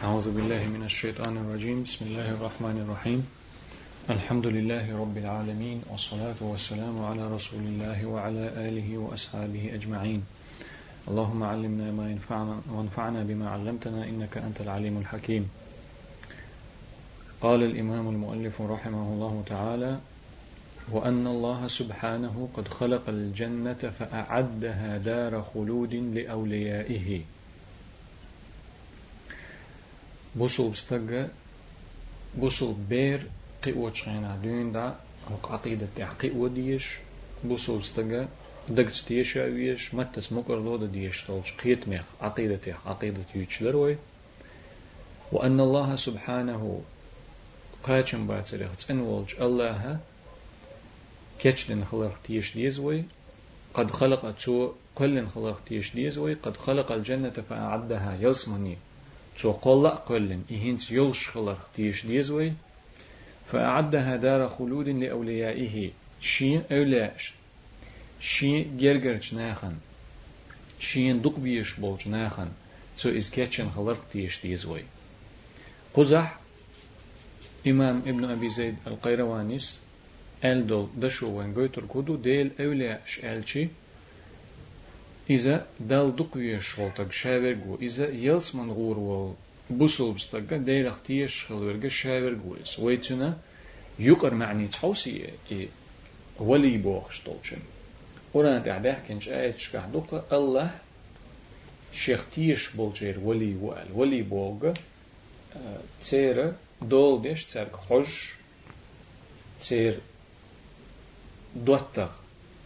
أعوذ بالله من الشيطان الرجيم. بسم الله الرحمن الرحيم. الحمد لله رب العالمين والصلاة والسلام على رسول الله وعلى آله وأصحابه أجمعين. اللهم علمنا ما ينفعنا وانفعنا بما علمتنا إنك أنت العليم الحكيم. قال الإمام المؤلف رحمه الله تعالى وأن الله سبحانه قد خلق الجنة فأعدها دار خلود لأوليائه. بوصل بستجا بوصل بير قوة شغينا دون دا عقيدة قوة ديش بوصل بستجا دقت تيشا ويش متس مقر لودا ديش طولش قيت ميخ عقيدة عقيدة يوتشلروي وأن الله سبحانه قاچن باتريخ تنولج الله كتشلن خلق تيش ديزوي قد خلق تو كل خلق تيش ديزوي قد خلق الجنة فأعدها يصمني تو قل كلن إهنت يلش خلق تيش ديزوي فأعدها دار خلود لأوليائه. شين أولاش شين جرجر ناخن شين دق بيش بولج ناخن تو إز كتشن خلق تيش ديزوي قزح إمام ابن أبي زيد القيروانيس ألدل دشو وين قوتر كودو ديل أولاش ألشي. إذا دال دقوية شولتك شاورغو إذا يلس من غور وال بوسل بستقا ديل اختيش خلورغا شاورغو إس ويتنا يقر معني تحوسي إي ولي بوخ شتولشن وران تعداه كنش آية شكح دقا الله شيختيش بولجير ولي وال ولي بوغ تيرا دول ديش تسرق حج تير دوتر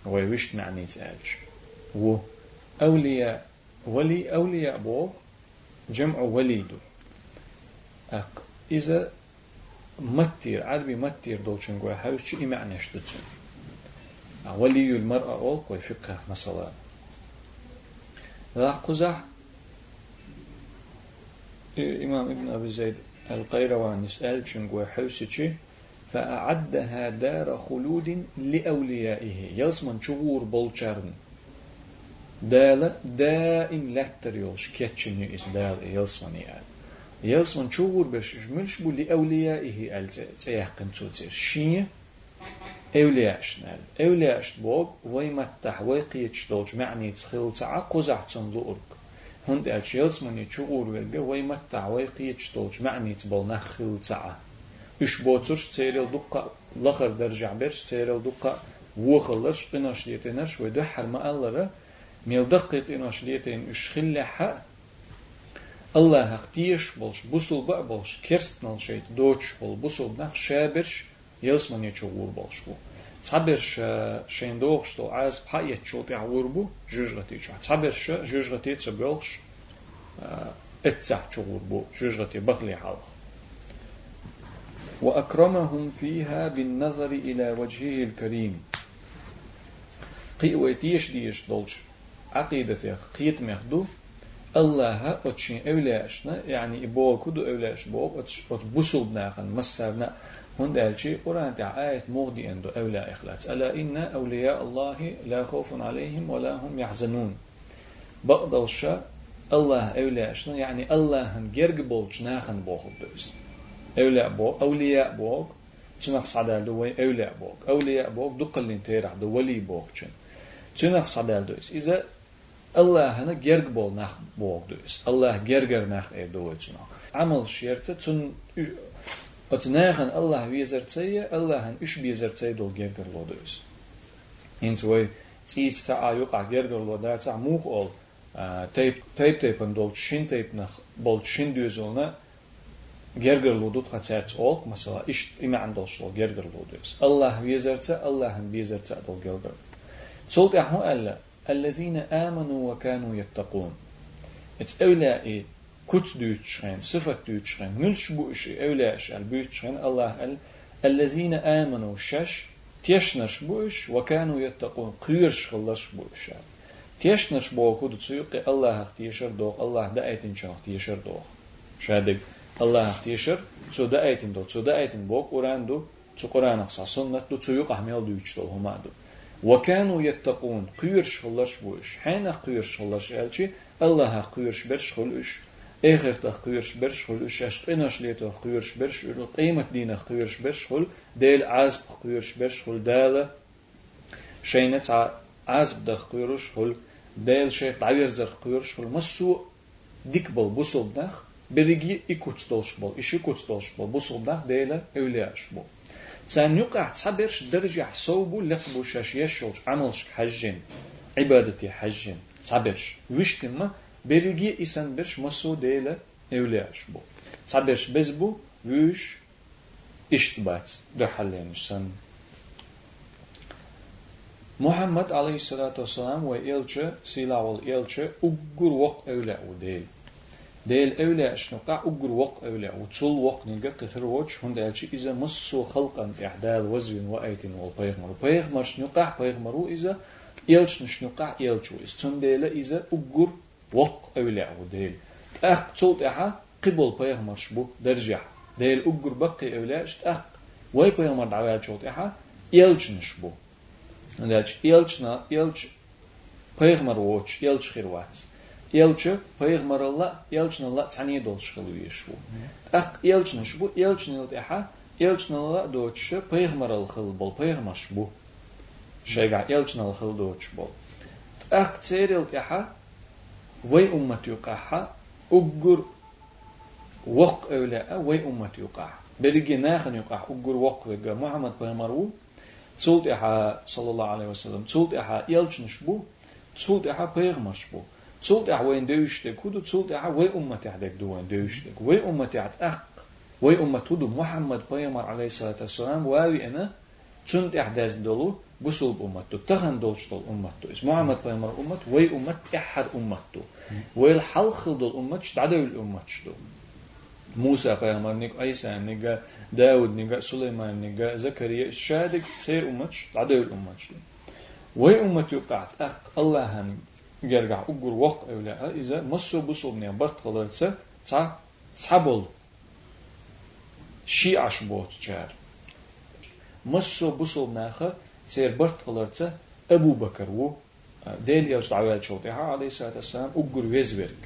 ويوشت معني تسالش و أولياء ولي أولياء بو جمع وليد. أق إذا متير عربي متير دولشن قوي حاوش شي معنى شتوتشن ولي المرأة أول قوي فقه مثلا راح قزح إمام ابن أبي زيد القيروان يسأل شنقوي حوسي فأعدها دار خلود لأوليائه. يلسمن شغور بولشارن دال دائم لتر يولش كيتشن يس دال يلسمن يعني يلسمن شغور بش ملش بو لأوليائه أل تيحقن توتير شين أولياش نال أولياش بوغ ويمتح ويقيتش دولج معني تخيل تعا قزعتن لؤرك هند ألش يلسمن يتشغور ويلقى ويمتح ويقيتش دولج معني تبول نخيل تعا إش بوترش تيرل دقة لخر درجع برش تيرل دقة وخلش قناش ليتنش ودو حرم الله ميل دقيق إناش ليتن إش خلحة الله اختيش بولش بوسل بقى بولش كرست نال شيت دوتش بول بوسل نخ شابرش يلسمن يتشور بولش بو تعبرش شين دوغش تو عاز بحاية تشوت يعور بو جوجغتي تشو تعبرش جوجغتي تسبيلش اتسع تشور بو جوجغتي بغلي حالخ وأكرمهم فيها بالنظر إلى وجهه الكريم قي ويتيش ديش دولش عقيدته قيت مخدو الله أتشين أولاشنا يعني إبوه كدو أولاش بوك أت بسوب ناخن مسرنا هون دالشي قرآن تاع آية مغدي أندو أولا إخلاص. ألا إن أولياء الله لا خوف عليهم ولا هم يحزنون. بقدر الله أولاشنا يعني الله هن جرج بولج ناخن بوخ دوس أولياء بوك أولياء بوك تنخ صعدال دو أولياء بوك. أولياء بوك دقل لنتيرح دو ولي بوك تن تنخ صعدال دوس إذا Allah'ını gerg bol nak boğduyuz. Allah gerger nak eduyuz. Amal şerce tun wat nagen Allah wezertseje, Allah en us bezertseje dol gerger loduyuz. En zo tsiit ta ayuk a gerger lodar ta muq ol tape tape tape en dol shin tape nach bol shin duyuz olna gerger lodut gatsert olk, mesela iş ima andol shol gerger loduyuz. Allah wezertse, Allah en bezertse dol gerger. Zolt ahmu Allah الذين آمنوا وكانوا يتقون ات أولاء كت دوتشين صفة دوتشين ملش بوش أولاء البوتشين الله ال الذين آمنوا شش تيشنش بوش وكانوا يتقون قيرش خلش بوش تيشنش بوكو دتسوق الله اختيشر دوغ الله دايتن شاخ تيشر دوغ شادق الله تيشر سو دا ايتين دو سو دا ايتين بوك قران دو سو قران اقصى سنة دو سو يقع ميل دو يجتو هما دو وكانوا يتقون قيرش خلش بوش حين قيرش خلش ألشي الله قيرش برش خلش إخر تخيرش برش خل وشاش قناش ليتو خيرش برش قيمة دينا خيرش برش خل ديل عزب خيرش برش خل دالة شينت عزب دخ خيرش خل ديل شيخ تعير زر خيرش خل مسو ديك بل بوصل دخ بريجي إكوت دولش بل إيش إكوت دولش بل بوصل دخ ديلة أولياش بل. تان يقع تعبرش درجة صوبو لقبو شاش يشولش عملش حجين عبادتي حجين تعبرش وشتما بريجي إسان برش مسو ديلة أولياش بو تعبرش بزبو ويش اشتبات ده حلين سن محمد عليه الصلاة والسلام وإلشة سيلا والإلشة أقر وق أولى وديل ديل أولى أشنقع أقر وق أولى وتصل وق نيجا قهر وجه هند ألشي إذا مصو خلقا إحدال وزن وأيت والبيغمر بيغمر شنقع بيغمرو إذا إلش نشنقع إلشو استن ديل إذا أقر وق أولى وديل أخ تصلت إحا قبل بيغمر شبو درجع. ديل أقر بقي أولى اشت وي بيغمر دعوات شوت إحا إلش نشبو. Znači, jelčna, jelč, peygamber voç, jelç xirvat. Jelçe peygamberalla, jelçnalla tani dolş xılı yeşu. Tak jelçna şu bu, jelçna deha, jelçnalla doçşe peygamberal xıl bol, peygamber bu. Şeyga jelçnal xıl doç bol. Tak tseril deha, vay ummet yuqaha, uggur وق أولا وي أمة يقع برجي ناخن يقع أجر وق وجا محمد بيمرو تولت إحا صلى الله عليه وسلم تولت إحا يلجن شبو تولت إحا بيغمر شبو تولت إحا وين دوشتك هدو تولت إحا وي أمتي حدك دو وين دوشتك وي أمتي حد أق وي أمت هدو محمد بيغمر عليه الصلاة والسلام واوي أنا تنت إحداث دولو بسول أمتو تغن دولش دول أمتو اس محمد بيغمر أمت وي أمت إحد أمتو وي الحلخ دول أمت شدعدو الأمت شدو موسى پیغمبر نيك عيسى نيك داود نيك سليمان نيك زكريا شادك سير أمتش عدو الأمتش وي أمت يقعت أق الله هم جرجع أقر وق أولا إذا مصو بصو بنيا برت خلالسة تع صبل شي عشبوت جار مصو بصو بناخا سير برت خلالسة أبو بكر و ديل يرجع دعوات شوطيها عليه الصلاة والسلام أقر ويزبرك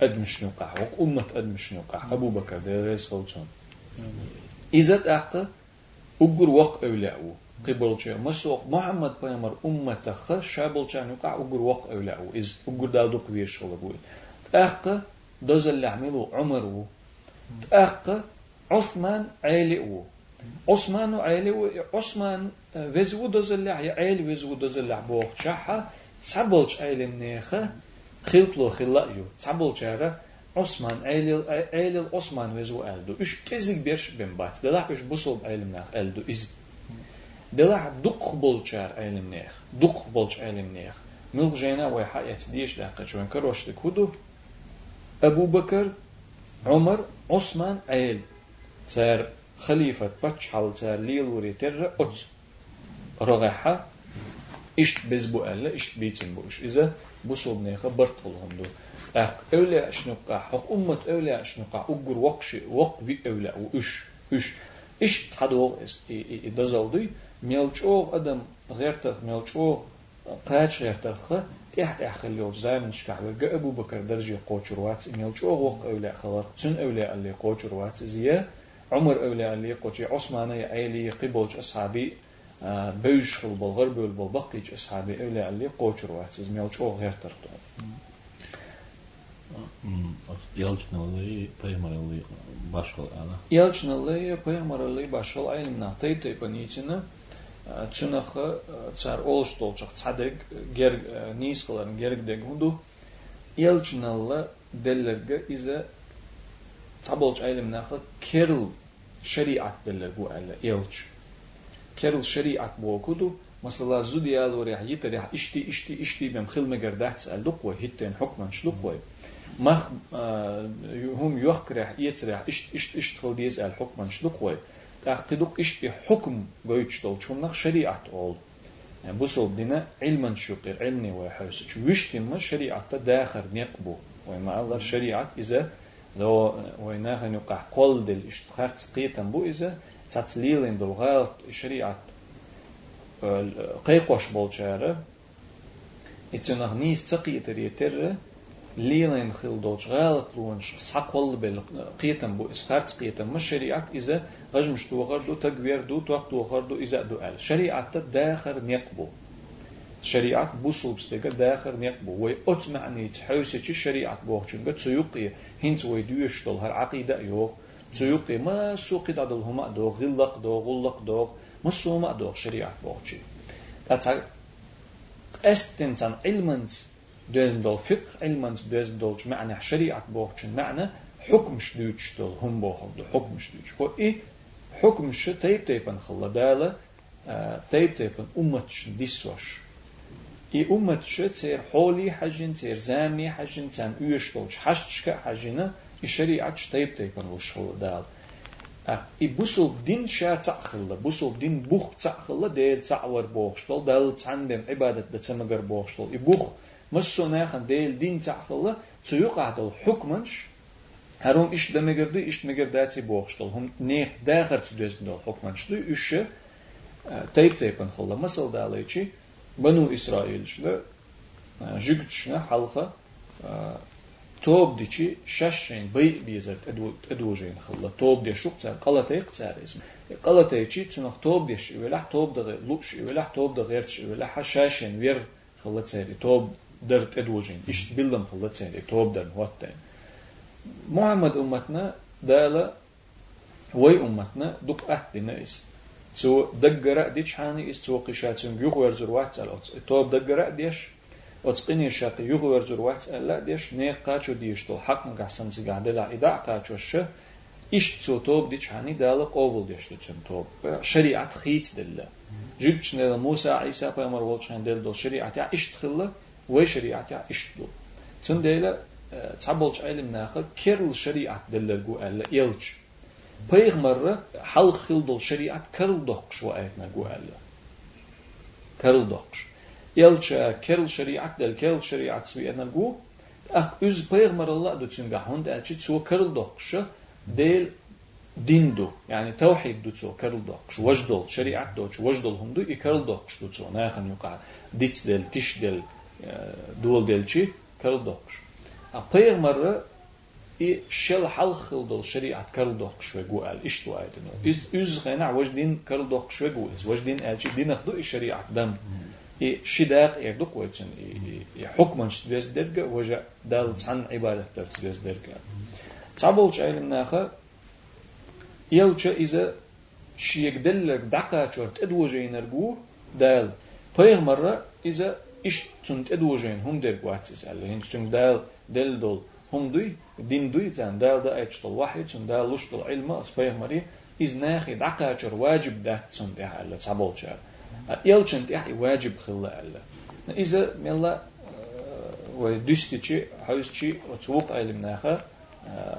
أدمش نقع وق أمة أدمش نقع أبو بكر ده رئيس خلصون إذا أعطى أجر وق أولاء قبل شيء مسوق محمد بيامر أمة خ شابل شان يقع أجر وق أولاء إذ أجر دادو قويش شغل بقول تأقى دوز اللي عمله عمر تأقى عثمان عيلي عثمان عيلي عثمان وزو دوز اللي عيل وزو دوز اللي بوخ شحة تسبلش عيل منيخه خلطلو خلايو تعبل جارة عثمان عيل عيل عثمان وزو ألدو إش كزيك بيرش بن بات دلح إش بصل بعلم ناخ دلح دق بولشار علم ناخ دق بولش علم ناخ ملك جينا ويحا يتديش لحقا شوين كروش لكودو أبو بكر عمر عثمان عيل تار خليفة باتش حال تار ليل وري تر أت رغحة إشت بزبو ألا إشت بيتن بوش. إذا بصوب نيخا برطلهم دو أق أولى أشنقع حق أمة أولى أشنقع أجر وقش وق في أولى وإش إش إش تحدو إس إدزالدي ميلچوغ أدم غيرتخ ميلچوغ قاچ غيرتخ تحت أخليو زامن شكع وجا أبو بكر درجة قوچر وات ميلچوغ وق أولى خلر تن أولى اللي قوچر وات زيه عمر أولى اللي قوچي عثمان أيلي قبلج أصحابي بيش خل بالغر بول بالبقيج أصحابي أولي اللي قوشر واتز ميلش أو غير ترتو Yalçın اللي peygamber اللي başkal ana. Yalçın اللي peygamber اللي başkal aynı nahtay taypanitine çınakı çar olş dolçak çadek ger nis kıların gergdeg hundu Yalçın اللي dellerge ize tabolç aylimnakı keril şeriat deller bu elle Yalçın كرل شريعة بوكودو مثلا زودي يالو ريح يتا ريح اشتي اشتي اشتي بم خل مقردات تسأل لقوة هتين حكما شلقوة مخ هم يوخ ريح يتس ريح اشت اشت اشت خل ديز ال حكما شلقوة تأخذوك اشتي حكم قويتش دول شو نخ شريعة أول يعني بصل دينا علما شقير علمي ويحرس شو ويشتي ما شريعة داخر نقبو وما الله شريعة إذا لو ويناها نقع قول دل اشتخارت قيتا بو إذا تتليلين دو غالت شريعة قيقوش بولشارة اتنغ نيس تقي تريتر ليلين خل دوش غالط لونش سقول بل قيتم بو اسخارت قيتم مش شريعة إذا غجمش توغر دو تقوير دو توق توغر دو إذا دو أل شريعة داخر نيقبو شريعة بوصل بستيقى داخر نيقبو وي أت معني تحوسي چي شريعة بوغشن تسيوقي هنس وي دوشتل هر عقيدة يوغ تسيوقي ما سوقي دادل هما دو غلق دو غلق دو ما سوما دو شريعة بوغشي تاتسا استنسان علمنس dözdol fiqh ilmans dözdol ma'na şeriat boğçun ma'na hukm şdüçdol hum boğuldu hukm şdüç ko i hukm şı teyip teyipen xılla dala teyip teyipen ummet şın disvaş i ummet şı teyir holi hacin teyir zami hacin tan üyeşdol haşçka hacina i şeriat şı teyip teyipen uşxılla dala i busul din şa ta'xılla busul din buh ta'xılla deyir ta'var boğuşdol dal tandem ibadet de tamagar boğuşdol i buh مسو ناخن ديل دين تعخلا تيقعد الحكمنش هروم إيش دمجردي إيش مجرداتي بوخشتل هم نيخ داخل تدوزن دول حكمنش دو إيش تيب تيبن خلا مسل داليشي بنو إسرائيل شلا جيكت شنا حلقة توب ديشي شاشين بي بيزرت ادو ادوجين خلا توب دي شوق تاع قلتي قتار اسم قلتي تشي تنخ توب ديش ولا توب دغ لوش ولا توب دغ غيرش ولا حشاشين وير خلا تاري توب درت ادوجين ايش بيلم خلا تاري توب دن وات محمد امتنا دالا وي امتنا دوك احد ناس تو دقرا ديش حاني اس تو قشاتون يوغ ورزر وات الوت تو دقرا ديش وتقني شاقي يوغ ورزر وات لا ديش نيق قاچو ديش تو حق نقسم سيغاد لا ادا قاچو ش iş توب ديش hani dalı qovul deşti çün توب şeriat xit dille jüç ne Musa İsa peygamber bolçan del do şeriat ya tıxılı ve şeriat ya iş do çün deyle çabolç ilim naxı kerl şeriat dille gu elle yelç Peygamber'e hal khildol şeriat karıl dokş ve ayetna guhalle. Karıl dokş. Elçe keril şeriat del keril şeriat svi ena gu. Ah üz peygamber Allah do tünga hund elçi tsu karıl dokş del dindu yani tevhid du tsu karıl dokş wajdol şeriat dokş wajdol hundu i karıl dokş du tsu nahan yuqa dit del tiş del dul delçi karıl dokş. Ah peygamber'e i shel hal khildol shariat karl doch shwe gu al ish tu ayt no is uz khana waj din karl doch shwe gu is waj din al din khdu i shariat dam i shidaq er duq wajin i hukman shtves derga waja dal san ibadat der shtves derga tabul chaylin naxa yelcha iza shiyegdellek daqa chort edwojain ergu dal peygamberra iza ish tunt edwojain hum der gwatis al hin stung dal del dol هم دوي دين دوي تان دا دا اتشتل وحي تان دا لشتل علم اسبايح مري إز ناخي دقاچر واجب ده تان ده على تابولچا يلچن ده واجب خلا على إذا ملا ودستي حوزتي وتوق علم ناخا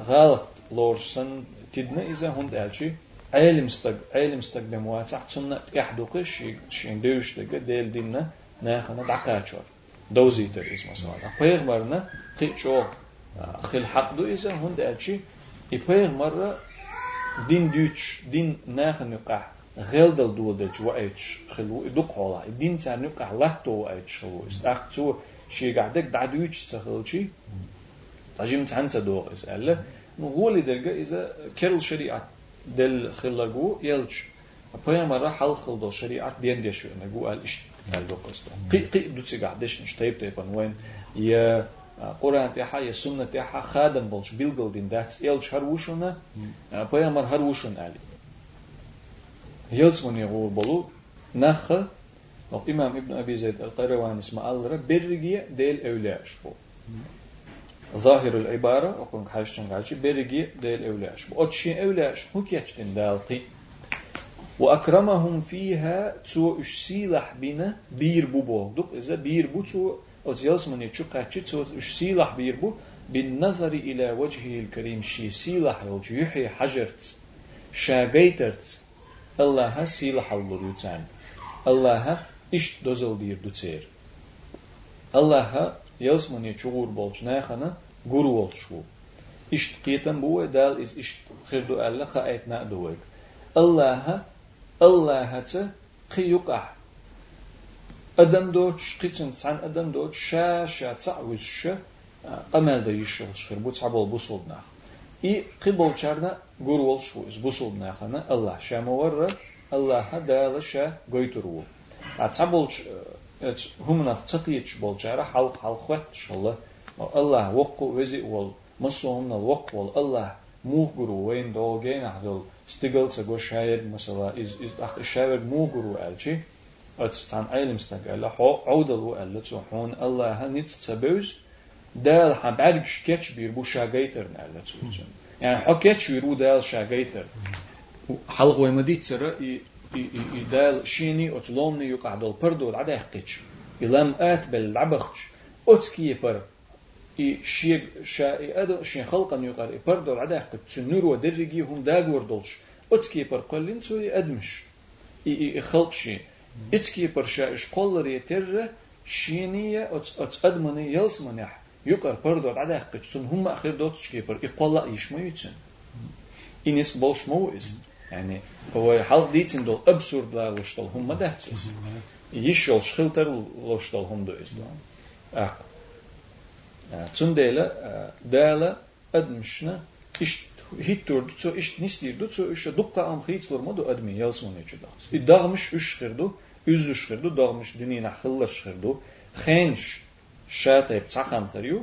غلط لورسن تدنا إذا هم دالشي علم استق علم استقدم واتح تنا يحدق شي شي دوش دقة ديل دينا ناخنا دقاچر دوزيتر اسمه صلاة پیغمبرنا قيچو خل حق دو إذا هند ألشي إبهر مرة دين دوش دين ناخ نقع غير دل دول دلش وأيش خلو إدوك حولا دين سان نقع لحتو وأيش خلو استاق تو شي قاعدك دعدوش تخلشي تجيم تعنسى دور إذا ألا نقول درجة إذا كرل شريعة دل خلقو يلش أبويا مرة حل خل دل شريعة دين ديشو نقول قال إيش قال دوقس قي قي دوتسي قاعدش نشتيب تيبان وين يا قرآن تاعها يا سنة تاعها خادم بولش بيلقل دين داتس إلش هروشنا بيامر هروشن علي يلسمون يقول بلو نخ الإمام ابن أبي زيد القيروان اسمه الله برجي ديل أولاش بو ظاهر العبارة أقول حاجة تنقالش برجي ديل أولاش بو أتشي أولاش هو كيتشتن دالتي وأكرمهم فيها تو أشسيلح بنا بير بو بولدق إذا بير بو تو od jelsmani čukačicu už silah birbu bin nazari ila wajhihi al-karim shi silah yol yuhi hajarts şagaytarts Allah'a silah allur yutan Allah'a iş dozel dir ducer Allah'a jelsmani çugur bolç nahana guru olçu iş qiyetan bu dal is iş khirdu alla khaaytna duwek Allah'a Аллахата хиюках. Адамдо шхитин цан адамдо ша ша цауз ша камада ишил шхир бу цабол бусулднах. И кибол чарна гурвол шуиз бусулднахана Аллах ша маварра Аллаха дала ша гойтуру. А цабол хумнах цакиеч болчара халк халхват шалла. Аллах вокку вези вол. Масуумна вокку вол Аллах موغرو وين دوغين عدل ستيغل سگو شاید مثلا از از شاید موغرو الچی اتستان علم استقال عودل وقال حون الله هنيت تبوز دال حبارك شكتش بير بو شاغيتر نالا تسوجن يعني حكيتش يرو دال شاغيتر حلق ويمدي تسرى i dal shini ot lomni yu qadol perdol ada yaqich ilam at bel labkhch otski par i shieg sha i ado shin khalqan yu qar perdol ada yaqich tsunur wa derrigi hum dagor dolsh otski par qallin tu admish i i khalqshi itski par sha ish qallar yeter shiniya ot ot admani yalsmanah يقر بردو على قصتون هم أخير دوت شكيبر إقلا يشمو يتسن إنس بولش مو إز يعني هو حال ديتن دول أبسورد لا لشتل هم ما دهتس يشول شخلتر لشتل هم دو إز أق Çündələ dələ edmişnə iş hit durdu ço iş nisdirdu ço iş dukka am xiyçlurmadı admin yazmanı çuda. Dağmış üç xirdu, üz üç xirdu, dağmış dünyana xıllış xirdu. Xenş şatayb çaxan xiriyu.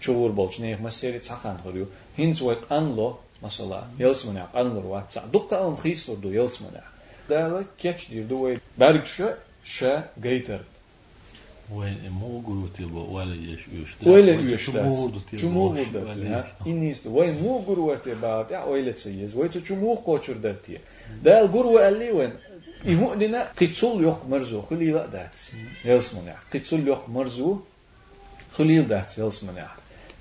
Çovur bolç ne məsəri çaxan xiriyu. Hins vayt anlo məsəla yazmanı anlur vatsa. Dukka am xiyçlurdu yazmanı. Dələ keç dirdu və bərgşə şə geyter وين مو قروتي ولا يش يش ولا يش چمو بودت إنيست وين مو قروتي بعد يا ويلت سيز وين چمو قوچر درتي دا القرو اللي وين يهودنا قتل يق مرزو خلي لا دات يلسمنا قتل يق مرزو خليل ده تسيلس منيح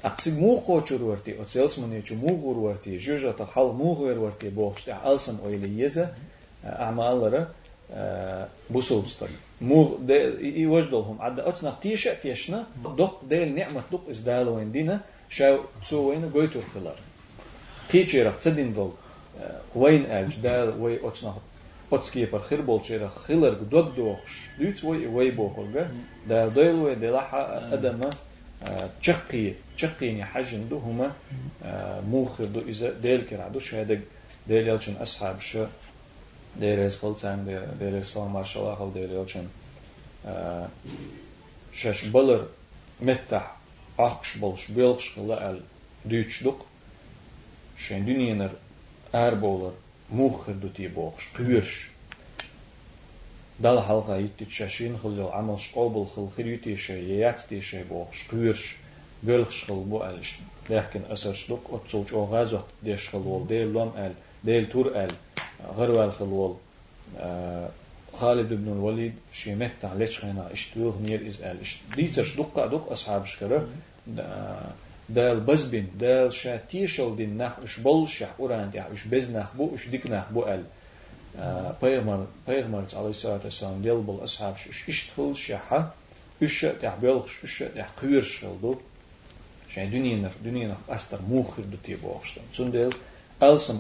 أقصد مو قوتشور ورتي أو تسيلس منيح شو مو غور ورتي جوجا تحال مو غير ورتي بوخش تاع ألسن أويلي يزا أعمال بوسو bosoomstellen. Moog i وجدهم عد أتنا تيشة تيشنا دق ديل نعمة دق إزدالو عندنا شاو تسوين قويتور فلار تيشي رخ تدين بول وين ألج دال وي أتنا أتسكي بر خير بول شي رخ خيلر دوك دوخش دويت وي وي بوخرغا دال ديل وي ديلاحا أدما تشقي تشقي يعني حجن دو هما موخر دو إذا ديل كرعدو شهدك ديل يلشن أصحاب شا Deyirlər full time, deyirlər Islam marshal axıl deyirlər üçün. Şəş uh, bılır mettah axş bolş belx şıqlı əl düçdük. Şən dünyener ər bolur muhir duti boğş qüvürş. Dal halqa yitti şəşin xıl yol amal şqol bul xıl xir yuti şey yeyat di şey boğş qüvürş. Belx şıqlı bu əl işte. Lakin əsərçlük otçulç oğaz ot deşqıl ol deyil lom əl, deyil tur əl. غروال خلول خالد بن الوليد شي متع ليش خينا اشتوه نير إز أل ديتش دقة دق أصحاب شكرة. دال بزبن دال شا تيشل دين نخ إش بول شح أوران دي إش بز نخ بو إش ديك نخ بو أل. پیغمبر پیغمبر علیه الصلاه والسلام دل بول أصحاب اش اشتفل شح إش تاع بيلخ إش تاع قوير شلدو شان دنيا دنيا أستر موخر دو تي بوخشتم چون دل ألسم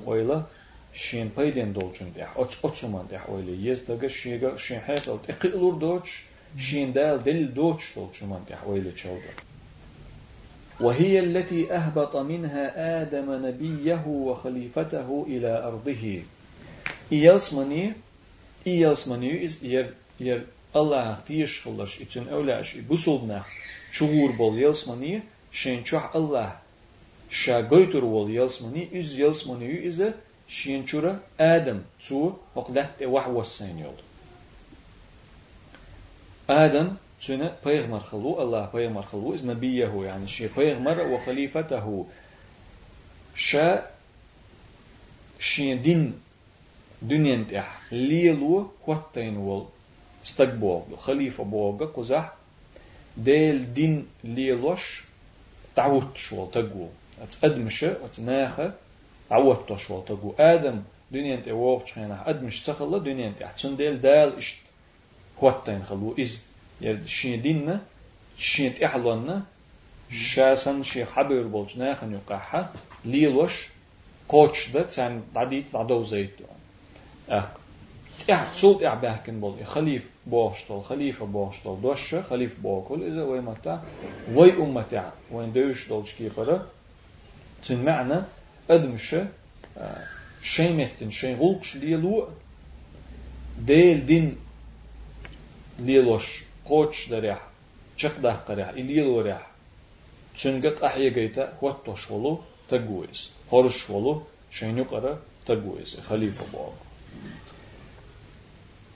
اويلا شين پيدن دولچون دي اوچ اوچومان دي اويلا يز دغه شيغا شين هيتل تقلور دوچ شين دال دل دوچ دولچومان دي اويلا چولدر وهي التي أهبط منها آدم نبيه وخليفته إلى أرضه إيالسمني إيالسمني إز ير ير الله تيش خلش إتن أولاش بسولنا شغور بول يالسمني شين شوح الله شا قيتر وول يالسمني إز يالسمني إز شين شورا آدم تو وقلت وحوة السين آدم سنة بيغمر خلو الله بيغمر خلو إز نبيه يعني شي بيغمر وخليفته شا شي دين دنيا انتح ليلو خوتين وال استقبوغ خليفة بوغا قزح ديل دين ليلوش تعوت شو تقو اتقدمش اتناخة تعوت شو تقو آدم دنيا انت ووغ شخينا ادمش تخلا دنيا انت احسن ديل دال اشت خوتين خلو؟ إز يعني شين ديننا شين إحلونا شاسن شي حبير بولج ناخن يقاحة ليلوش كوتش ده تان داديت دادو زيت. أخ تع صوت إع بحكن بول. خليف بوشتل خليفة بوشتل دوش خليف بوكل إذا وين متى وي أمتع وين دوش دولش كيبرة تن معنى ödmüşü e, şeym ettin, şeyhulkş lilu değil din liloş, koç derya, çıkdah derya, ililo derya. Çünkü ahye geyte huattoş olu taguiz, horuş olu şeynukara taguiz, halife boğalı.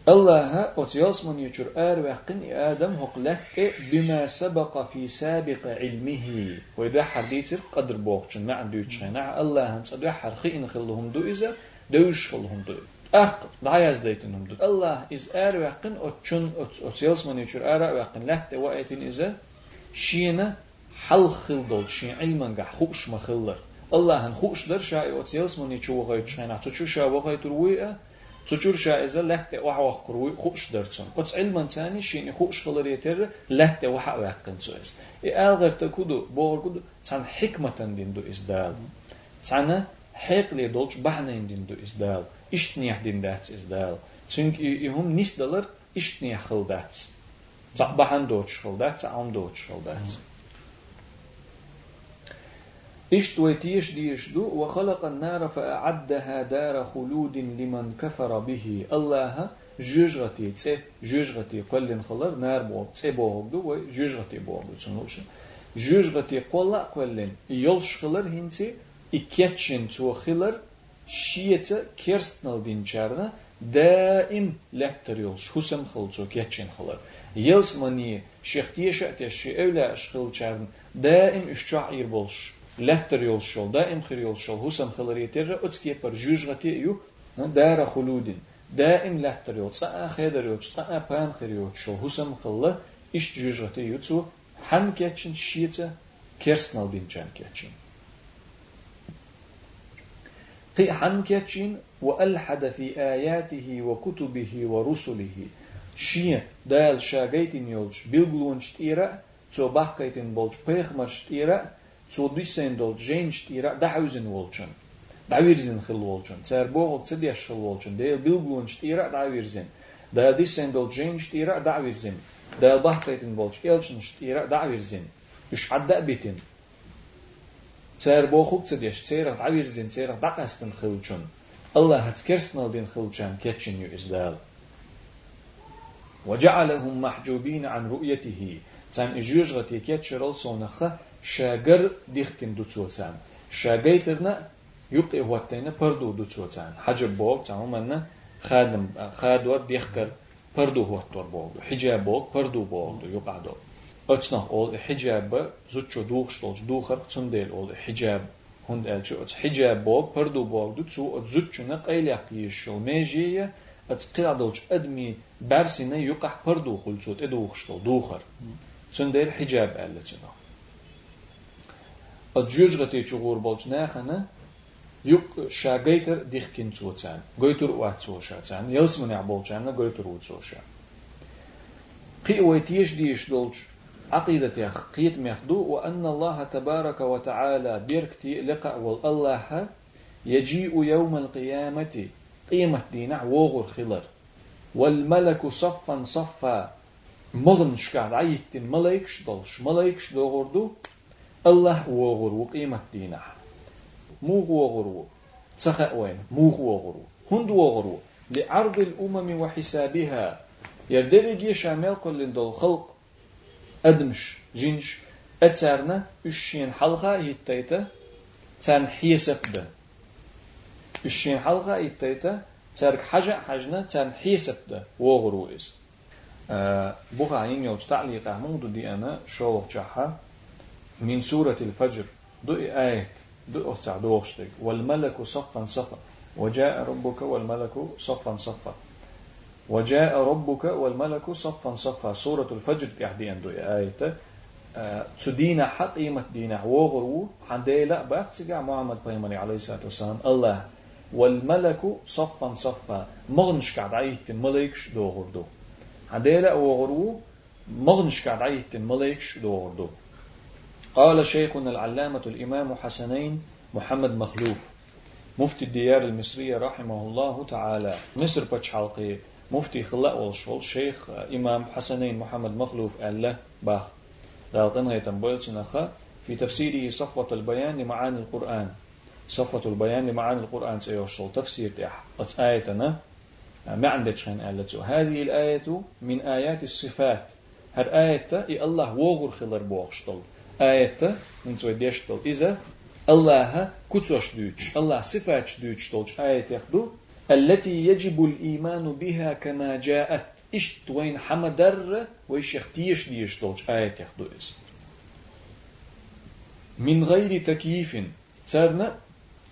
الله أتياس من يجر آر وقن آدم هقلك بما سبق في سابق علمه وإذا حديث قدر بوقشن ما عنده يتشينع الله هنس أدو حرخي إن خلهم دو إذا دوش خلهم دو أخ دعياز ديتنهم دو الله إز آر وقن أتشن أتياس من يجر آر وقن لحت وقتين إذا شينا حل خل دول شين علما قح خوش مخلر الله هن خوش در شاي أتياس من يجر وغاية تشينع تشو شا وغاية ترويه تجور شائزة لحت وح وح كروي خوش درتون قط علما تاني شيني خوش خلر يتر لحت وح واقن سويس إي آغر تكودو بور كودو تان حكمة دين دو إزدال تانا حق لي دولش بحنا دين دو إزدال إشتنيح دين دات إزدال چونك يهم نيس دلر إشتنيح خلدات تا بحن دوتش خلدات تا عم دوتش خلدات İştveti yeşdi yeşdu ve halakan nara fe a'addaha dara huludin liman kafara bihi. Allah'a jüjgati tse jüjgati qallin xalar nar bo tse boğdu ve jüjgati boğdu sunulşu. Jüjgati qolla qallin yol şılar hinsi ikketçin tuxilar şiyetse kerstnal dinçarna daim letter yol şusam xılçu ketçin xalar. Yelsmani şextiye şəhtə şi evlə şxılçarn daim işçair bolş. بولش لهتر يول شول دائم خير يول شول هسم خلري تر اتسكي بر جوج غتي يو دار خلود دائم لهتر يول صا خيدر يول صا بان خير يول شول هسم خلا إش جوج غتي يو تو حن كيتشن شيتا كيرسنال دين جان كيتشن قي حن كيتشن وألحد في آياته وكتبه ورسله شيء دال شاغيتين يولش بيلغلونش تيرا تو بحكيتين بولش بيخمرش تيرا so disen dol jenst ira dahausen wolchen davirzen khil wolchen zer bogol tsediash khil wolchen de bilglun stira davirzen da disen dol jenst ira davirzen da bahteten wolch elchen stira davirzen ish adda bitin zer bogol tsediash zer davirzen zer daqasten khilchen Allah hat kersnal den khilchen ketchen yu isdal وجعلهم محجوبين عن رؤيته تان اجيوش غتي كيتشرل سونخه شاگر دیخکن دو چوچان شاگیترنا يبقي وقتين پردو دو چوچان حجب بوق تعمل من خادم خادور ديخكر پردو وقتور بوق حجاب بوق پردو بوق دو يقعدو أتنخ أول حجاب زوجو دوخ شلوش دوخر تنديل أول حجاب هند ألشو أت حجاب بوق پردو بوق دو تسو أت زوجو نقيل يقيشو ميجية أت قيادوش أدمي برسينا يقع پردو خلصوت إدوخ شلو دوخر تنديل حجاب ألشو أجوج غتي تشغور بولش ناخنا يق شاغيتر ديخكين توتان غويتر وات توشاتان يلس من يعبولشان غويتر وتوشا قي ويتيش ديش دولش عقيدة قيت مخدو وأن الله تبارك وتعالى بيركتي لقاء والله يجيء يوم القيامة قيمة دينا وغر خلر والملك صفا صفا. مغن شكاد عيت ملايكش دولش ملايكش دوغردو الله وغر وقيمة دينا مو وغر تخا وين مو وغر هند وغر لعرض الأمم وحسابها. يردرجي شامل كل دول خلق. أدمش جنش. أتارنا الشين حلقة يتيتا حيسب ده الشين حلقة يتيتا تارك حاجة حاجنا تان حيسب ده وغرو إز. آه بوخا عين يوج تعليقه مودو دي أنا شو جحا. من سورة الفجر دو آيات دو أتع دو أخشتك والملك صفا صفا. وجاء ربك والملك صفا صفا. وجاء ربك والملك صفا صفا. سورة الفجر يحدي دو آيات. آه تدين حقيمة دين وغرو. حديلا باختجع محمد بيمني عليه الصلاة والسلام. الله. والملك صفا صفا. مغنش قاعد عيت ملكش دو غردو حديلا وغرو مغنش قاعد عيت ملكش دو. غردو قال شيخنا العلامة الإمام حسنين محمد مخلوف مفتي الديار المصرية رحمه الله تعالى. مصر بتش حلقي مفتي خلاء والشغل شيخ إمام حسنين محمد مخلوف الله باخ غالطن غيتم بويلتنخا في تفسيره صفوة البيان لمعاني القرآن. صفوة البيان لمعاني القرآن سيوصل تفسير تح آيتنا ما عندك خين آلته هذه الآية من آيات الصفات. هر آية الله وغر خلر بوغشتل. آية من سوى ديشتل. إذا الله كتوش دوش الله صفات دوش تلش آية يخدو. التي يجب الإيمان بها كما جاءت. إشت وين حمدر وإيش يختيش ديش تلش آية يخدو إز من غير تكييف. تسرنا.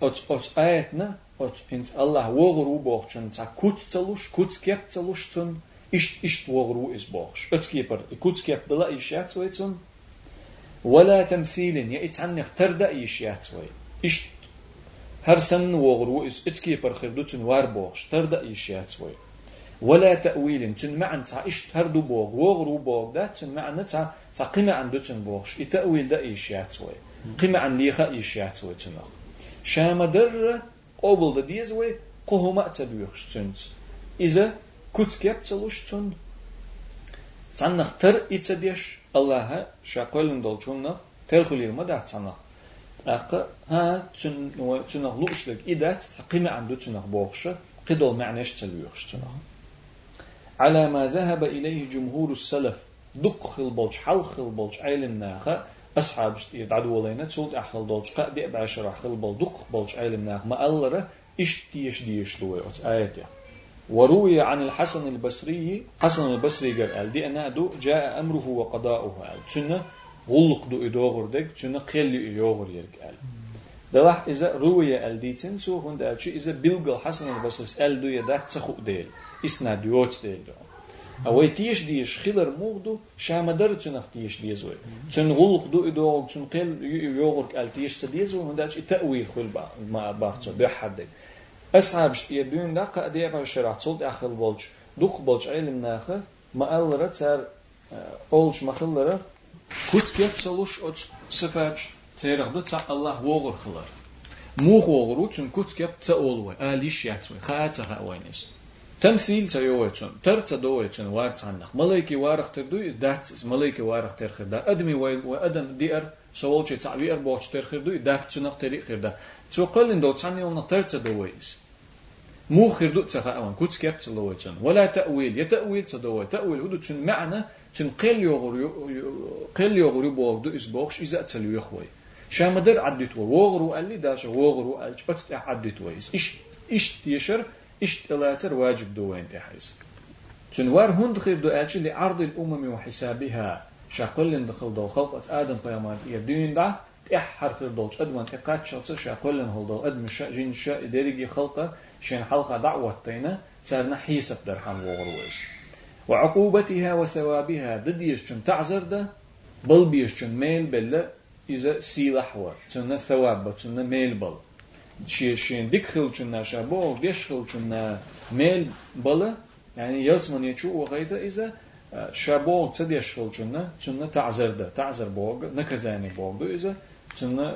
أت أت آيتنا أت إنت الله وغرو بوغشن تا كوت تلوش كوت كيب تلوش تن إشت إشت وغرو إز بوغش أت كيبر كوت كيب بلا إشيات ويتن ولا تمثيل يا إتعني تردا إشيات وي إشت هر سن وغرو إز إت كيبر خردو تن وار بوغش تردا إشيات وي ولا تأويل تن معن تا إشت هردو بوغ وغرو بوغ دا تن معن تا تا قيمة عن دو تن بوغش إتأويل دا إشيات وي قيمة عن ليخا إشيات وي تنخ شام در قبل دا ديزوي قهما تبيخش تنت إذا كنت كيب تلوش تن تنخ تر إتديش الله شاقولن دول تنخ ترخلير مدع تنخ أقا ها تن تنخ لوشلك إدات قيمة عنده تنخ بوخشة قدول معناش تلويخش تنخ على ما ذهب إليه جمهور السلف دق خلبوش حل خلبوش عيلم ناخا أصحاب يدعو لنا تسولت أحل دولش قا دي بعشر أحل بل دق بلش علم ناخ ما ألره إش تيش ديش لوي أت آياتي. وروي عن الحسن البصري حسن البصري قال دي أنا دو جاء أمره وقضاؤه قال. تنا غلق دو إدوغر دك تنا قيل إيوغر يرك قال. دلح إذا روي الديتن سو هند ألشي إذا بلغ الحسن البصري أل دو يدات تخو ديل إسنا ديوت ديل. دو أوي تيش ديش خلر مغدو شامدر تنخ تيش ديزوي تن غلق دو إدوغ تن قيل يوغرك أل تيش تديزوي هنداش تأويل خل ما باختصر بحدك أصحاب شتي دون دا قادي أبا شرع تصلت أخل بولج دوخ بولج علم ناخه ما ألرا تار أولش مخلرا كنت كيف تصلوش أت سفاج تيرغ دو تا الله وغر خلر مو وغرو تن كنت كيف تأولوي آليش ياتوي خااتها Temsilce jo için, terce do için var çannak. Malayki varıhtır du, dahtsiz. Malayki varıhtır hırda. Admi ve adam diğer şovalçı çavi er boğaçtır hırdu, dahtçınak teri hırda. Çokalin do çanni ona terce do is. مو خردو تسخا أوان كوتس كاب تلويتشن ولا تأويل يتأويل تدوي تأويل هدو تشن معنى تشن قيل يغري قيل يغري بوغدو إس بوغش إذا تسلو يخوي شامدر عدت ووغرو قال لي داش ووغرو قال بس عدت ويس إيش إيش تيشر إيش تلاتر واجب دوين تحيز تنوار هند خير دو ألشي لعرض الأمم وحسابها. شاقل دخل دو خلقة آدم قيامات يدين دا. تحر خير دولش أدوان تقات شخص شاقل هل دو أدم شا جين شا ديريجي خلقة شين حلقة دعوة تينا. تسارنا حيسب درحم وغروش وعقوبتها وثوابها دديش جن تعزر ده بل بيش جن ميل بلا إذا سيلح ور. تنا ثواب تنا ميل بل. dik qiluvchinna shabu besh qiluvchinna mel bola ya'ni yasmani chu waqayta iza shabu tsadesh qiluvchinna chunna ta'zirda ta'zir bog nakazani bog iza chunna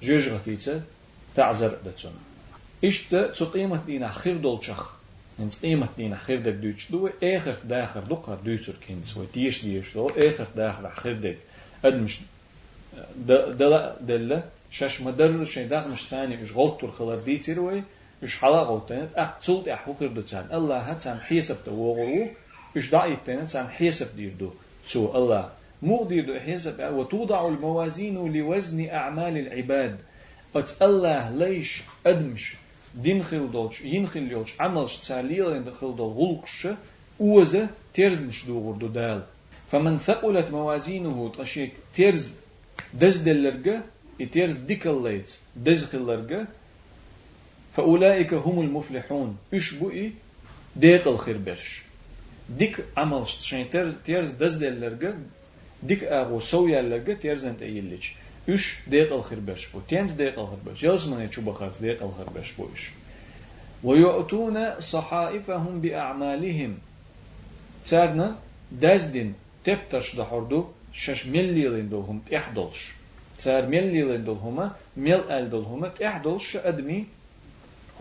jejghatitsa ta'zir da chun ishta tsu qimat dina khir dolchakh إنس قيمة دين خير دك دوتش دو آخر داخر دقة دوتر كينس وتيش ديش دو آخر داخر خير دك أدمش دلا دلا شاش مدر شي داخ مش ثاني إش غلطر خلر ديتر وي إش حلا غلطين أح تولت أح وخير دو تان الله هتان حيسب دو وغرو إش دعيت تان حيسب دير دو. سو الله مو دير دو حيسب وتوضع الموازين لوزن أعمال العباد. أت الله ليش أدمش دين خيل دولش ين خيل يولش عملش تساليل عند دول غلقش وزة ترزنش دوغر دو دال. فمن ثقلت موازينه تشيك ترز دز دلرجة يترز ديكليت دز خلرجة فأولئك هم المفلحون إيش بؤي ديق الخير بش ديك عملش تشين ترز ترز دز دلرجة ديك أغو سويا لرجة ترز انت أيلش üç دقيقة الخربش بو تينز دقيقة الخربش يلزمن يتشوب خارج دقيقة الخربش بو إش ويؤتون صحائفهم بأعمالهم تارنا دازدين تبتش دحردو شش مليلين دولهم تحدلش تار مليلين دولهما مل أل دولهما تحدلش أدمي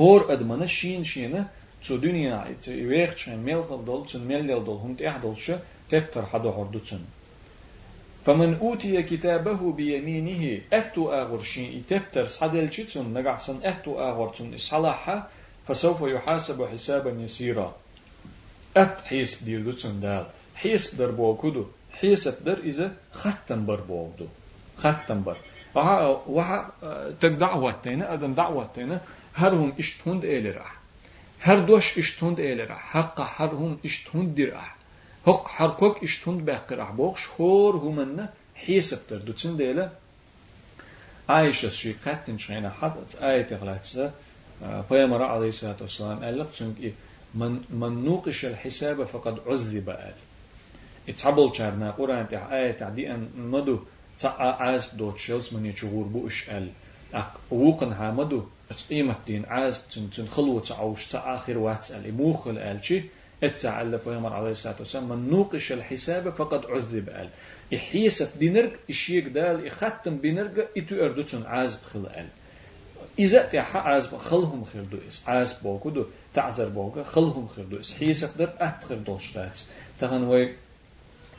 هور أدمنا شين شينة تو دنيا يويخ شين ميل دول تن ميل دول هم تحدلش تكتر حدا هردوتن فمن أوتي كتابه بيمينه أتو أغرشين تبتر صدلشتن نقعسن أتو أغرتن إصلاحا فسوف يحاسب حسابا يسيرا أت حيس بيردوتن دال حيس در بوكودو حيس در إذا ختم بر بوكدو ختم بر. وها تك دعوتنا أدن دعوتنا هرهم اشتهند إلرح هر دوش اشتهند إلرح حق هرهم اشتهند درح هق حركوك اشتهند بقرح بوخش هور همنا حيسب در دوتن ديلا عائشة شي قاتن شينا حدث. آية غلاتسة پیامبر علیه الصلاة والسلام قال لك من من نوقش الحساب فقد عذب قال اتعبل شارنا قرآن تح آية تعدي أن مدو تع عاز دو تشيلس من يشغور بوش قال أق وقن هامدو قيمة دين عاز تن تن خلوة تعوش تا آخر واتس قال موخل قال شي إتسع الله پیامبر عليه الصلاة والسلام. من نوقش الحساب فقد عذب قال يحيسب دينرك إشيك دال يختم بينرك إتو أردوتن عاز خل قال إذا تحا عاز خلهم خردو إس. عاز بوكو دو. تعذر بوكو خلهم خردو إس. حيس قدر أتخر دوشتات تغن وي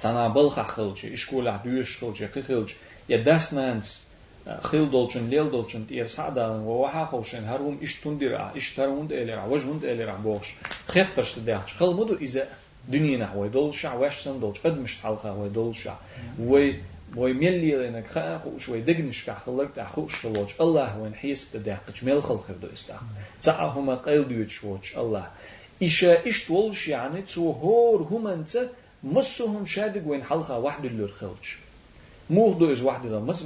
تنا بلخ خلجي إشكول عدوش خلجي خلج يدس نانس خيل دولچن ليل دولچن تير سعدان ووحا خوشن هرهم إش تندر إش تروند إليرا وجهند إليرا بوش خيطرش تدعش خل مدو إذا دنيا وي دولشع وشسن دولش قد مش حلقة وي دولشع وي بوي ملي لنا خا شوي دقنش كح خلق تاع خوش خلوج الله وين حيس بدقش ميل خل خير دو استا تاع هما قيل ديوت شوش الله إيشا إيش تولش يعني تو هور هم أنت مسهم شادق وين حلقة واحد اللي خلج مو دو إز واحد ده مس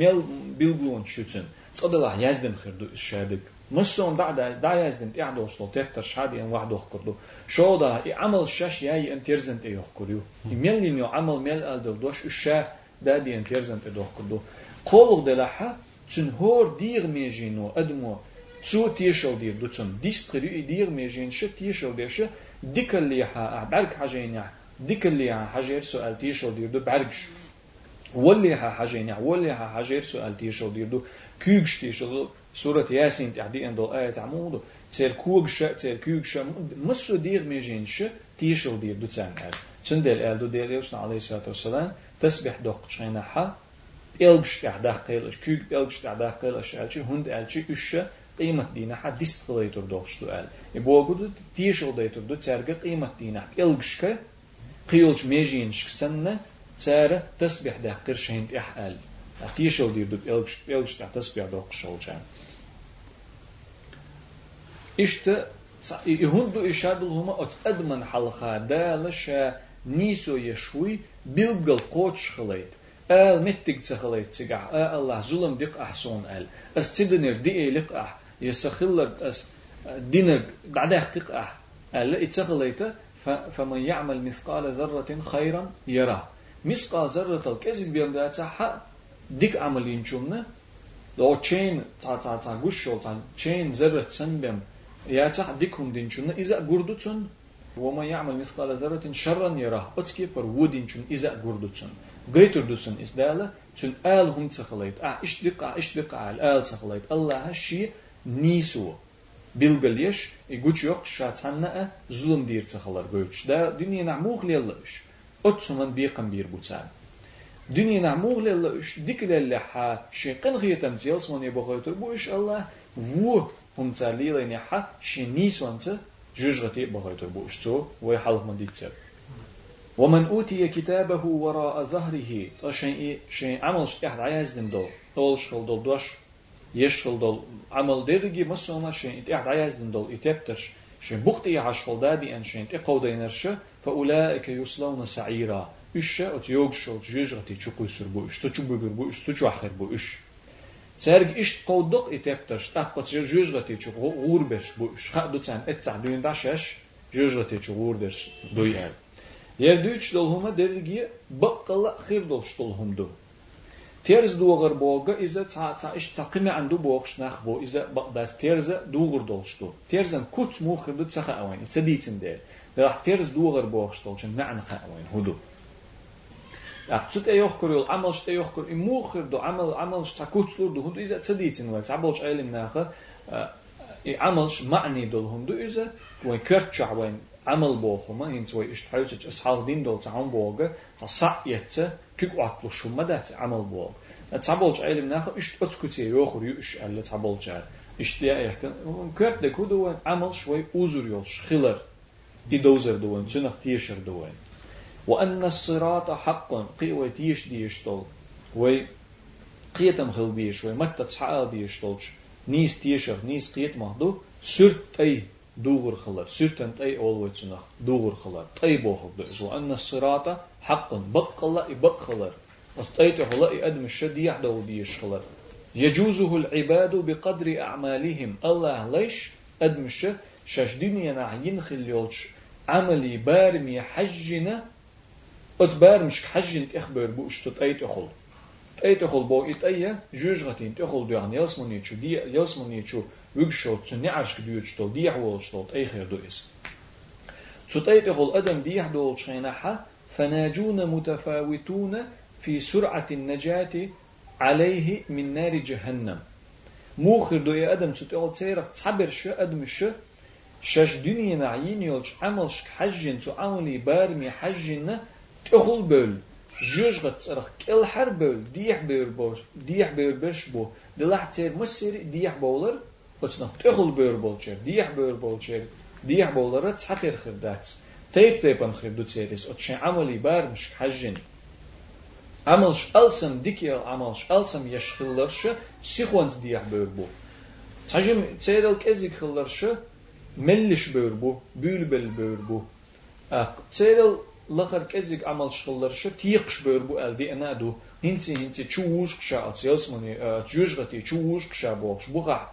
ميل بيلغون شوتن تصدق يزدن خير دو إز شادق. مسهم دا دا دا يزدن تيعدو وصلو تكتر شادي ان واحد خردو شو دا عمل شاش ياي ان تيرزنت أيوه كوريو يميل نيو عمل ميل الدو دوش الشا دا دي ان تيرزنت أيوه كردو قولو دلحا تن هور دير ميجينو أدمو. تسو تيشو دير دو تن. ديستريو دير ميجين ش تيشو دير ش ديك اللي ها بعرك حاجين ديك اللي ها حاجير سؤال تيشو دير دو بعركش واللي ها حاجين واللي ها حاجير سؤال تيشو دير دو كيغش تيشو سورة ياسين تعدي أن دول آية عمودو تير كوغ شا تير كوغ شا مسو دير ميجين شا تيشل دير دو تسان آل تن دير آل دو دير يوشنا عليه الصلاة والسلام تسبح دوق شينا حا إلغش تعداق قيلش كوغ إلغش تعداق قيلش آلشي هند آلشي إشا قيمة دينا حا ديست قليتر دوغش دو آل يبوغو دو تيشل ديتر دو تسارق قيمة دينا إلغش كا قيلش ميجين شكسنة تسارة تسبح ده قرشين إح آل تيشل دير دو إلغش إلغش تسبح دوق شولجان إشتا يهندو إشادل هما أت أدمن حلقة دالشا نيسو يشوي بيلقل قوتش خليت آل متك تخليت تقع آل الله ظلم دق أحسون آل أس تدنر دي لق أح يسخلت أس دينر بعدها قق أح آل اتخليت فمن يعمل مثقال ذرة خيرا يرى مثقال ذرة الكذب بيوم داتا ديك عملين جمنا لو تشين تا تا تا غشو تا تشين ذرة سنبم يا تح ديكهم دينشون إذا قردتون وما يعمل مثقال ذرة شرا يراه أتكي بر ودينشون إذا قردتون قيتر دوسن إسدالة تون آل هم تخليت آه إش دقة إش دقة آل آل تخليت الله هالشي نيسو bilgaliyeş e güç yok şatsanna zulüm dir tsahalar güç da dünya namuh lellaş ot suman bir kan bir butan dünya namuh lellaş diklelle ha şeyqan ghiyatam tiyas man yebogaytur bu iş Allah vu هم تاليلا نحا شنيس وانت جوجغتي بغيتو بوشتو ويحلق من ديتسر ومن أوتي كتابه وراء ظهره شيء شيء عمل شتاح عايز دم دول دول شغل دول دوش يشل دول عمل درجي مثلا شين إت إحد عايز من دول إتبترش شين بخت إيه عشل دادي أن شين إقود إنرش فأولئك يصلون سعيرا إش أت يوجش أت جيجرتي تشوكو يسر بو إش تشوبو بير بو إش تشو أخر بو إش سرق إش قودق إتبترش تقبت جيجرتي تشوكو غور برش بو إش خادو تسان إتسع دوين داشش جيجرتي تشو غور برش دوير Yerde üç dolhuma dergi bakkalı hır dolş dolhumdu. terz doğar boga ize tsa iş takime andu boğuş nah bo ize bakdas terze doğar dolştu. Terzen kut muhibdi tsa awayn. Tsa ditin de. Lah terz doğar boğuş dolşun na'an awayn hudu. Aqtsut eyoq kurul amal shte eyoq kur imuhir do amal amal shta kutslur do hudu ize tsa ditin wa tsa bolch ailim naha amal sh ma'ni dol hundu ize wa kertcha awayn amal boğuma hins wa ish hauch ashal din dol tsa hum boga tsa sa yetse كيك وعطلو شما دات عمل بوغ تعبولش علم ناخو اشت اتكوتي يوخر يوش ألا تعبولش اشت يا يحكن كرت دكو دوان عمل شوي أوزر يولش خلر إدوزر دوان سنخ تيشر دوان وأن الصراط حقا قيوة تيش ديش دول وي قيتم خل بيش وي متى تصحى بيش دولش نيس تيشر نيس قيت مهدو سرت أي دوغر خلر. سرتن تأي أول وتنخ دوغر خلر. تأي بوخر دعز وأن الصراط حقا. بق الله بق خلر. أستيت خلا أدم الشد يحدو ديش خلر. يجوزه العباد بقدر أعمالهم. الله ليش أدم الشد؟ شاش دنيا نعين خليولش عملي بارمي حجنا. أتبار مش حجن إخبر بوش. تأيت أخل تأيت أخل بو إتأيا جوج غتين تأخل دوغن يلسمني تشو دي يلسمني تشو ويكشوت تشو نعرش كديوت شتول دي حوال شتول أي خير دو إس تشو تأيت أخل أدم دي حدول شيناحا فناجون متفاوتون في سرعة النجاة عليه من نار جهنم موخر دو أدم تتقول تيرك تعبر شو أدم شو شش دنيا نعين يولش عملش حجن تو عملي بارمي حجن تأخل بول جوج غت كل حر بول ديح بول بوش ديح بول بش بو دلح تير مسير ديح بولر Otsnaq tüxül böyür bolçer, diyah böyür bolçer, diyah bollara çatır xırdats. Teyp teypan xırduts eris, ot şen amali barmış hajjeni. Amal şalsam dikel amal şalsam yaşxıllarşı sikhons diyah böyür bu. Çajim çeyrel kezik xıllarşı melliş böyür bu, bülbel böyür bu. Çeyrel лахар кезик амал шылларшы тиқш бөр бу әлди әнәду хинти хинти чууш кша ацелсмани чужгати чууш кша бокш буга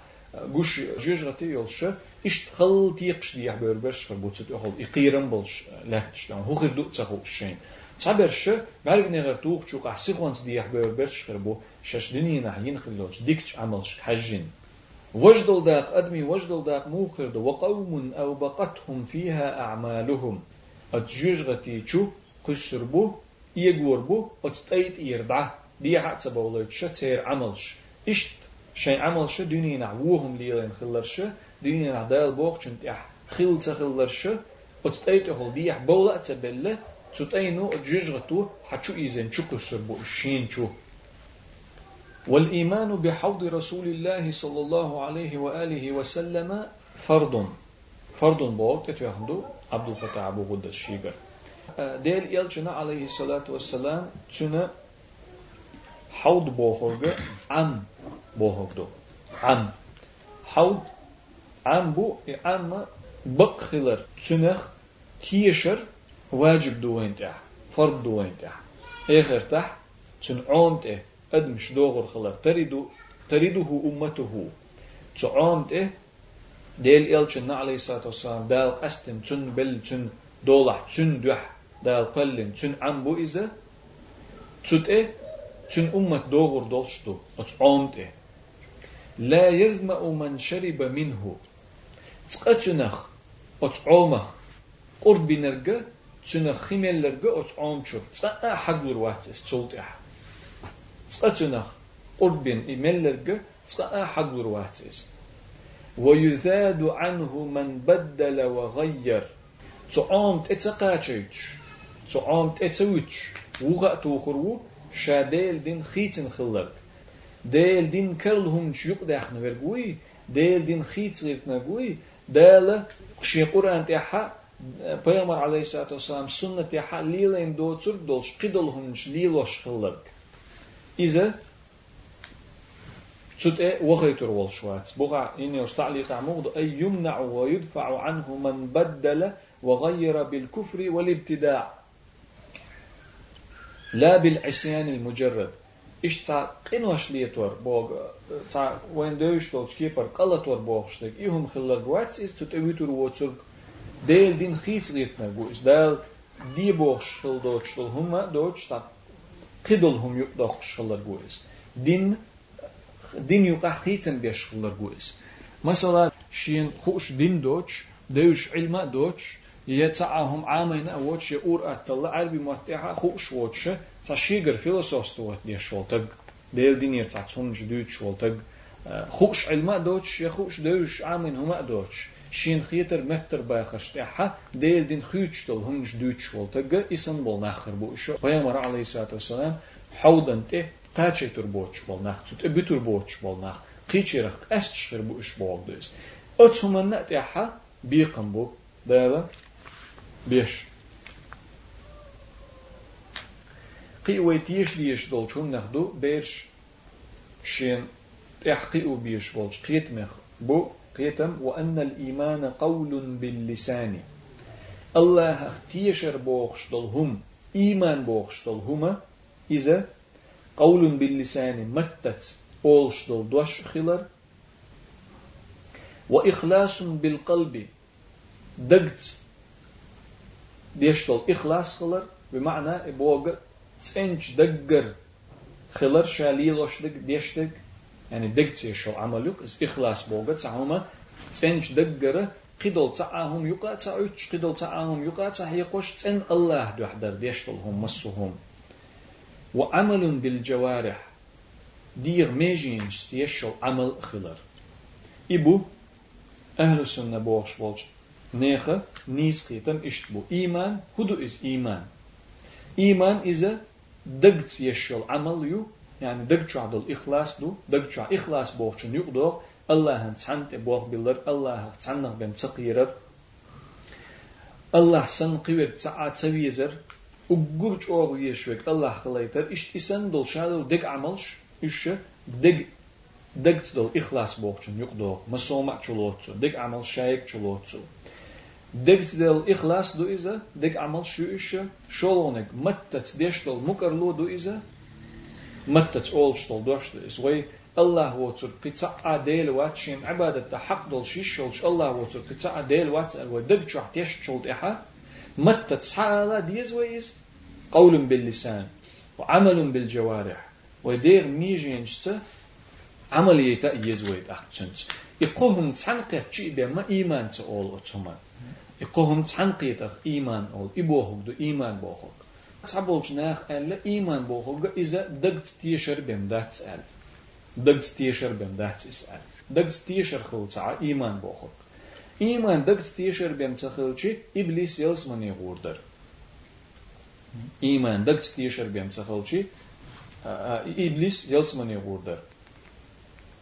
گوش جوجغتي يولش اش تخل تيقش دي بور برش خربوت تخل اقيرم بولش لهتشتان هو خدو تخو شين تعبرش بالك نغر توخ شو قحسي خوانس دي بور برش خربو شش دنيا نحين خلوش ديكش عملش حجين وجدل داق أدمي وجدل داق موخر وقوم أو بقتهم فيها أعمالهم أتجوجغتي تشو قشر بو يقور بو أتتأيت يردع دي حتى بولد شتير عملش. إشت شين عملش دنيا نعوهم ليلين خلرش دنيا نعدال بوخ چنت إح خل تخلرش أتتأيت هل دي بولا تبلة؟ تتأينو أتجوجغتو حتشو إيزن شو قشر بو؟ الشين شو والإيمان بحوض رسول الله صلى الله عليه وآله وسلم فرض فرض بوقت تتوخدو عبد الفتاح أبو غد الشيغر ديل يلجنا عليه الصلاة والسلام تنا حوض بوخرج عم. boğuldu. Am. Havd. Am bu e, amma bık hılır. Tünek kiyişir. Vacib duen teh. Fard duen teh. Eğer teh. Tün on teh. Edmiş doğur hılır. Taridu. Tariduhu ummetuhu. Tü on teh. Del elçin aleyhissalatü vesselam. Del kastin. Tün bel. Tün dolah. Tün düh. Del pellin. Tün am bu izi. Tüt e. Tün ummet doğur dolştu. Tün on teh. لا يزمأ من شرب منه. تقتنخ أتعومخ قرب نرجع تنخ خمل لرجع أتعومشو تقا حقور واتس تولتح تقتنخ قربين إملرق تقا حقور واتس ويزاد عنه من بدل وغير تعام تتقاتش تعام تتوتش وغا توخرو شاديل دين خيتن خلق ديل دين كرلهم شيق داخن ورقوي ديل دين خيت غيرت نقوي ديل شي قرآن تيحا پیغمبر عليه الصلاة والسلام سنة تيحا ليلين دوتر دولش قدلهم ليلوش خلق إذا تشوت إيه وغيتر والشوات بغا إني تعليق عمود أي يمنع ويدفع عنه من بدل وغير بالكفر والابتداع لا بالعصيان المجرد ish ca qinwashli tor bog ca wendoish dol chkipar qalator boqshlik ihum khilla gwats is tut evitur wotsug del din khits litna gus del di boqsh khil doch dol huma doch ta qidol hum yuq doch khilla gus din din yuqa khitsen besh khilla gus mesela shin khush din doch deush ilma doch يتعاهم عامين أوتش يقور أتلا عربي متعها خوش وتش تشيغر فيلسوف توت دي شولتج ديل دين يرتعتون جدود شولتج خوش علماء دوتش يا خوش دوش عامين هما دوتش شين خيتر متر باخش تحا ديل دين خيوتشتل هنج دوتش والتقى اسم بول ناخر بو شو بيامر عليه الصلاة والسلام حودن ته تاچه تر بوچ بول ناخ تut ابتر بوچ بول ناخ قيچرخ اسچر بو اش بول دوس اتسومن نتحا بيقم بو دابا بيش. قي ويتيش ليش دولشون نخدو بيرش شين. تحقيق بيش بولش قيت مخ. بو قيتم. وأن الإيمان قول باللسان. الله اختيشر بوخش هم إيمان بوخش هما إذا قول باللسان متت أولش دل دوش خلر وإخلاص بالقلب. دقت ديشتل إخلاص خلر بمعنى بوغ تسنج دقر خلر شاليلوش دق ديشتك يعني دق تيشو عملوك إس إخلاص بوغ تعوما تسنج دقر قدل تعاهم يقا تعوش قدل تعاهم يقا تحيقوش تن الله دوحدر ديشتلهم مصهم وعمل بالجوارح دير ميجين تيشو عمل خلر. إبو أهل السنة بوغش بوغش 9. Nijschieten is bu. Iman. Hudu is iman. Iman is a dagts yeshul amal yu. Yani dagça dol ihlas du. Dagça ihlas boğçun yuqdoq. Allah'ın çante boğ bilir. Allah'a çannaq bem çıqiyirir. Allah san qivet ta'a tavizer. Uggur çoğu yeşvek. Allah kılaytır. İşt isen dol şadol dag amalş. İşşe dag dagts dol ihlas boğçun yuqdoq. Masoma çulotsu. Dag amal şayek çulotsu. إخلاص دو إذا دق عمل شو إيش شولونك متت ديشتل مكرلو دو إذا متت أولشتل دوشتل إس وي الله وتر قطع ديل واتشين عبادة حق دل شيشولش الله وتر قطع ديل وات ودق شو تيشتل إحا متت سحالة ديز ويز قول باللسان وعمل بالجوارح ودير ميجينشت عملية يزويد أحسنت يقوهم تسعنقه شيء بما إيمان تقول أتسمان Колхом чанкитах иман ол и бохугду иман бохуг. Цаболч нах элле иман бохуга изе дагт тишербем дац эл. Дагт тишербем дац ис эл. Дагт тишер хулца иман бохуг. Иман дагт тишербем цахылчи иблис елсмани гурдыр. Иман дагт тишербем цахылчи иблис а, а, елсмани гурдыр.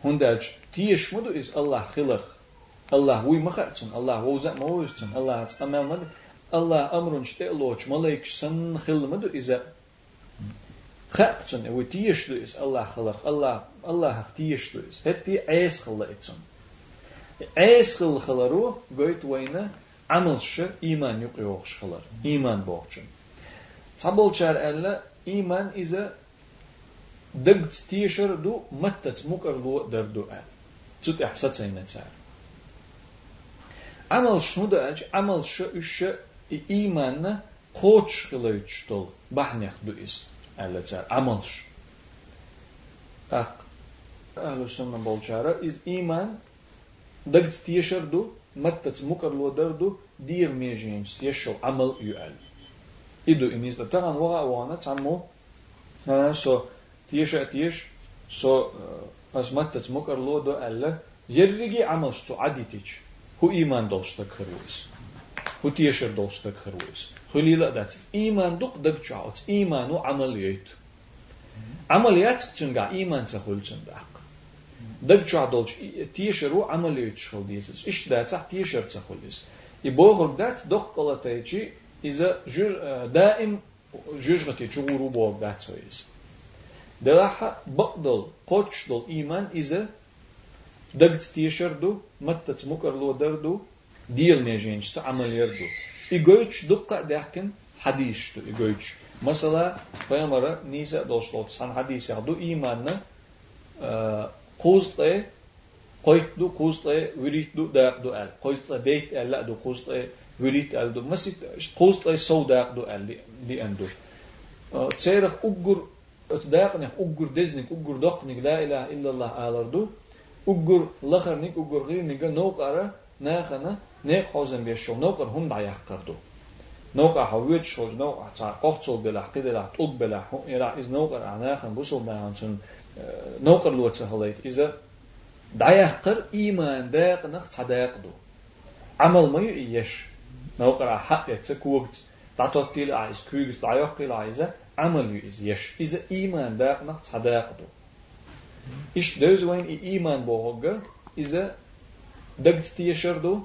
Хундач тишмуду из Аллах хилах. هنداج تيش مدو إز الله خلق الله وي مخاتن الله ووزا موزتن الله أمام مد الله أمر شتئلوش ملايك سن خلمدو إذا خاتن و تيشلو إس الله خلق الله الله تيشلو إس هتي عيس خلقتن عيس خل خلرو قويت وينا عمل ش إيمان يقيوش خلر إيمان بوغشن تبول شار ألا إيمان إذا دقت تيشر دو متت مكر لو دردو أل تut احسات سينا تسار عمل شنو ده أج عمل شو إيش إيمان خوش خلوش دول بحنيخ دو إس ألا تار عملش أق أهل السنة بولشارة إز إيمان دقت تيشر دو متت مكر لو دردو دير ميجينش يشو عمل يؤل إدو إنيز ده تغن وغا وانا تعمو ها سو تيش تيش سو أس متت مكر لو دو ألا يرغي عمل شتو عدي تيش Who iman dolstak geroes. Who tiesher dolstak geroes. Gelila dat is iman duk dak chauts. Iman u amaliyat. Amaliyat chunga iman sa hul chundak. Dak chau dolch tiesher u amaliyat chul dieses. Ish dat sa tiesher sa hul is. И Бог дать дох колотечи и за жир даим жижгати чугуру Бог дать своис. Делаха бакдол, кочдол иман и за Dagts tieši ar du, mattats mukarlod ar du, diyelmeyeceğin amel yer du. İgöyç dukka dehkin hadis du igöyç. Mesela peygamber'e nise dostluk san hadis ya du imanını kuztay koytdu kuztay viritdu da du el. Koytla deyt elle du kuztay e, virit el du. Mesela kuztay e, sov da du el di endu. Çeyrek uggur ötdaqnik uggur deznik uggur doknik la ilahe illallah alardu ugur laharnik ugurginiga noqara naxana ne hozan besho noqar hum da yaqardu noqa hawyet shoj noqa chaqoq chol bela qidela tub bela. Hum ira iz noqar anaxan bu sol bayan chun e, noqar luatsa halayt iza da yaqar iman daq naq chadaqdu amal mayu iyesh noqara haq etsa kuwgt datot dil aiz kuygs dayoq dil aiza amal yu iz yesh. İza iman daq naq chadaqdu دو إيش دوز وين إيمان بوهجة إذا دقت تيشر دو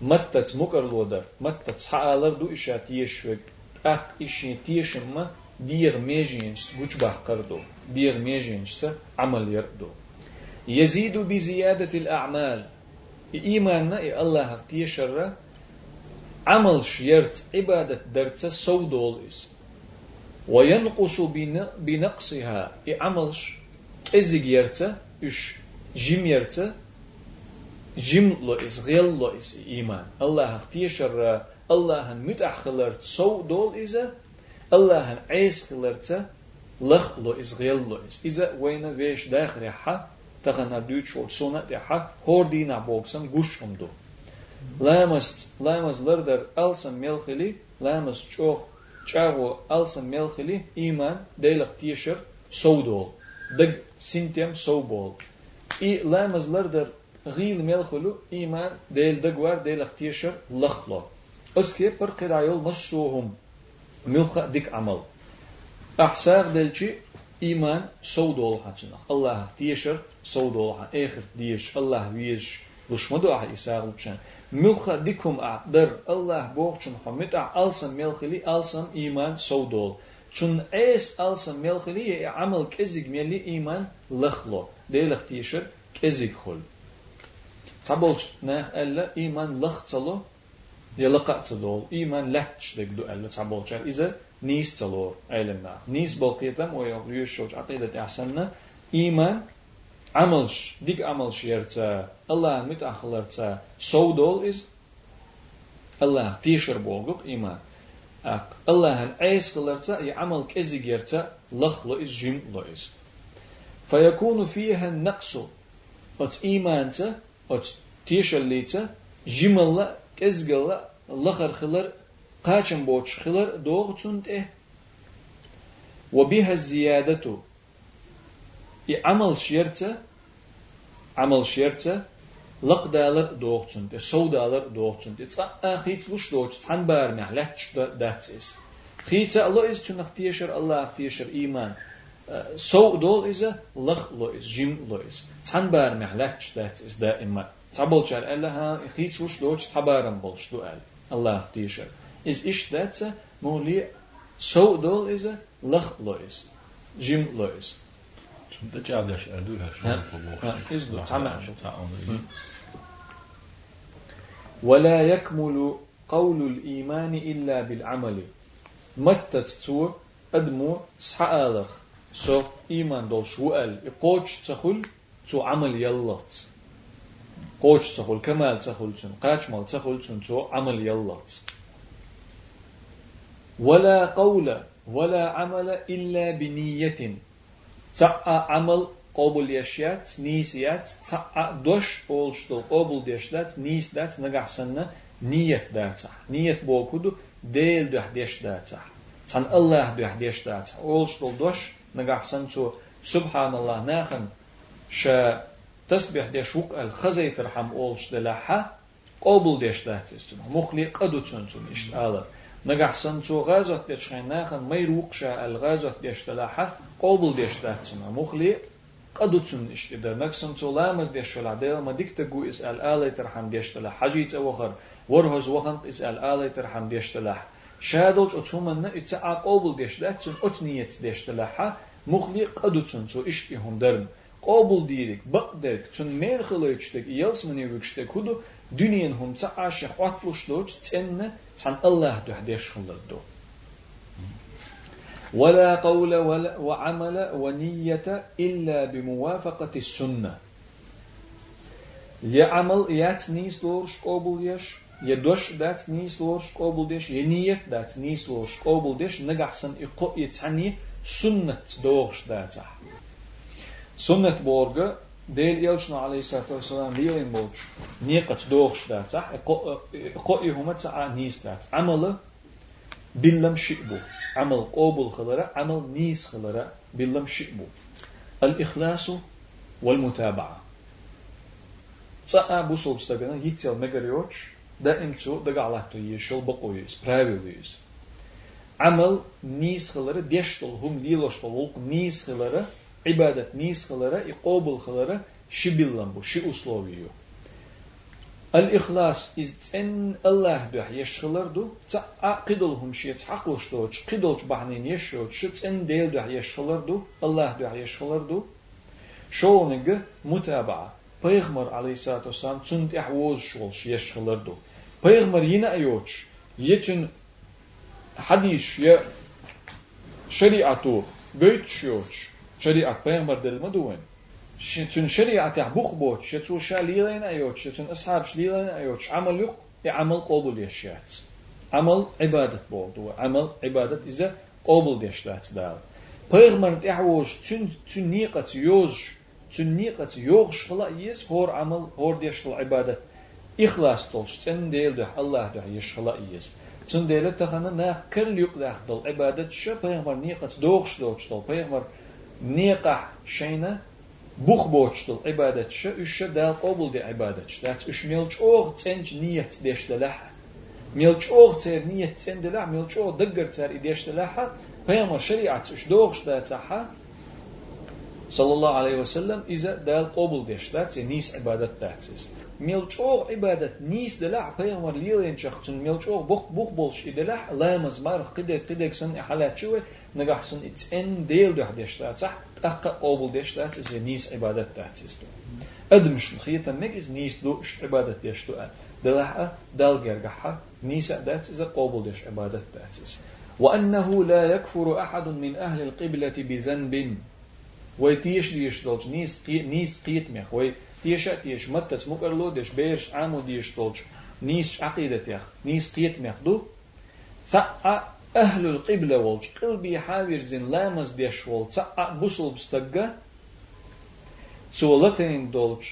متت مكر لودر متت حالر دو إشا تيشوك أخ إشي تيشم دير ميجينش وش بحقردو دير ميجينش عمل يردو يزيد بزيادة الأعمال إيماننا إي الله تيشر عمل شيرت عبادة درت سودول إس وينقص بنقصها Ezig jerte, dus jim jerte, jim lois, gel lois iman. Allah had tierser, Allah had mutach geleerd, zo dol is ze. Allah had eis geleerd ze, lach lois, gel lois. Is ze weina wees dag reha, tegen naar Duits of zonnet reha, hoor die naar boksen, gushum do. Ламас, ламас лырдар алсам мелхили, ламас чох, чаго алсам мелхили, иман, дейлах тишер, соудол. det sintiyam sov bol. I lämaz lerder gil melhulu iman del dagwar del ahtiyashar lakhlo. Öske per qirayol massuhum milkha dik amal. Ahsaq delçi iman sov dol haçına. Allah ahtiyashar sov dol ha. Ehir diyesh Allah viyesh. Luşmadu ah isaq uçan. Milkha dikum a'dır. Allah boğçun hamet alsam melkhili alsam iman sov dol. چون ايس ألسن ملخلي عمل كزيك ملي إيمان لخلو ديلخ تيشر كزيك خل تبولش ناخ ألا إيمان لخ تلو يلقى تلول إيمان لحتش دك دو ألا تبولش إذا نيس تلور علمنا نيس بلقيتم ويشوج عقيدة أحسننا إيمان عملش ديك عملش يرتا الله متأخلرتا سودول إز الله تيشر بولغوك إيمان ak. Allah hem eis lerza ya amal kezi gerza lach lois jim lois. Fayakunu fiha naqsu. Wat imanse, wat tishallitse, jimalla kezgalla lachar khilar qaçın boç khilar doğçun te. Ve biha ziyadatu. I amal şerza amal şerza لق دالر دوغ تنته سو دالر دوغ تنته تصا خيت لوش دوغ تان بار معلتش داتس خيت الله إز تنخ تيشر الله تيشر إيمان سو دول إز لخ لو إز جيم لو إز تان بار معلتش داتس دائما تبولشر الله خيت لوش دوغ تبارم بولش دو الله تيشر is ish datsa moli so dol is a lach lo is jim lo شلون ولا يكمل قول الإيمان إلا بالعمل. متى تتو أدمو سحالخ. سو إيمان دول شوال قوش تخل تو عمل يلط قوش تخل. كمال تخل تن قاش مال تخل تن تو عمل يلط ولا قول ولا عمل إلا بنية. تأ عمل قبول يشيات نيسيات تأ دوش أولشتل قبول يشلات نيس دات نجحسنا نية دات نية بوكودو ديل ده ديش دات تن الله ده ديش دات أولشتل دوش نجحسن تو سبحان الله ناخن شا تسبح ديش وق الخزيت رحم أولش دلحة قبول ديش دات مخلي قدو تنتم إشتاله نجحسن تو غازوت ديشخين ناخن ما يروقشا الغازوت ديشتلاحة قبل ديشتاتسنا مخلي قدوتسن اشتدر نكسن تو لامز ديشتلا ديل ما ديك تقو اسأل آلي ترحم ديشتلا حجيت اوخر ورهز وخنت اسأل آلي ترحم ديشتلا شادوج اتومن اتسعى قبل ديشتاتسن اتنيت ديشتلاحة مخلي قدوتسن تو اشتهم درن قبل ديرك بقدرك تون مير خلويتشتك يلس من يوكشتك هدو دنيا هم تعاش حواتلوش دوج تن تن الله دو هديش خلدو ولا قول ولا وعمل ونية إلا بموافقة السنة. يعمل يات نيس لورش قبول يش يدوش دات نيس لورش قبول ديش ينية دات نيس لورش قبول ديش نجحسن إقو يتعني سنة دوغش داتا. سنة بورغ ديل يلشنا عليه الصلاة والسلام ليلين بولش نيقة دوغش دات صح قوئي هما تسعى نيس دات عمل بلم شئبو عمل قوبل خلرة عمل نيس خلرة بلم شئبو الإخلاص والمتابعة ца бусул стагана йител мегариоч да имцу да галату йешел бакоюс правилюс عمل نيس خلره ديشتل هم ليلوشتل ولق نيس خلره عبادة نيس خلره يقوبل خلره شبيلن بو شي أسلوبيو الإخلاص إز إن الله ده يشخلر دو تا قدلهم شي تحقلش دوش قدلش بحنين يشوش شت إن ديل ده يشخلر دو الله ده يشخلر دو شونج متابعة پیغمبر علیه الصلاة والسلام تند احوز شولش يشخلر دو پیغمبر ينا ايوش يتن حديث يا شريعته بيت شوش شريعة پیغمبر دل مدوين شتون شريعة بوخ بوت شتو شاليلين ايوت شتون اصحاب شليلين ايوت عمل يق عمل قبول يشيات عمل عبادة بولدو عمل عبادة إذا قبول يشيات دال پیغمبر تحوش تون تون نيقة يوز تون نيقة يوغش خلا يس هور عمل هور ديشل عبادة إخلاص تولش تن ديل ده الله ده يشخلا يس تن ديل تخنا نا كل يق ده دل عبادة شو پیغمبر نيقة دوغش دوغش دل پیغمبر نيقة شينا buchbochtel ibadetshe ushe dal obul de ibadetshe dat ush milch or tench niyet deshdelah milch or ter niyet tendelah milch or degger ter ideshdelah pema shariat ush dorch dataha sallallahu aleyhi ve sellem ize dal obul desh dat nis ibadet tatis milch or ibadet nis delah pema lilen chachtun milch or buch buch bolsh idelah lamaz mar qide qide san halatchwe nagahsan it's en deel de hadeshtatah ديل ده ديش إز نيس عبادة دات إز أدمش الخيطة إز نيس دوش عبادة ديش دو دلحة دل جرجحة نيس دات إز قبل ديش عبادة دات إز وأنه لا يكفر أحد من أهل القبلة بذنب. ويتيش ديش دولج نيس قي نيس قيت مخ وي تيش متس مقرلو ديش بيرش عامو ديش دولج نيس عقيدة يخ نيس قيت مخ دو. سأ أهل القبلة والج قلبي حاوير زين لامز ديش وول تسعى بوصل بستقى سولتين دولج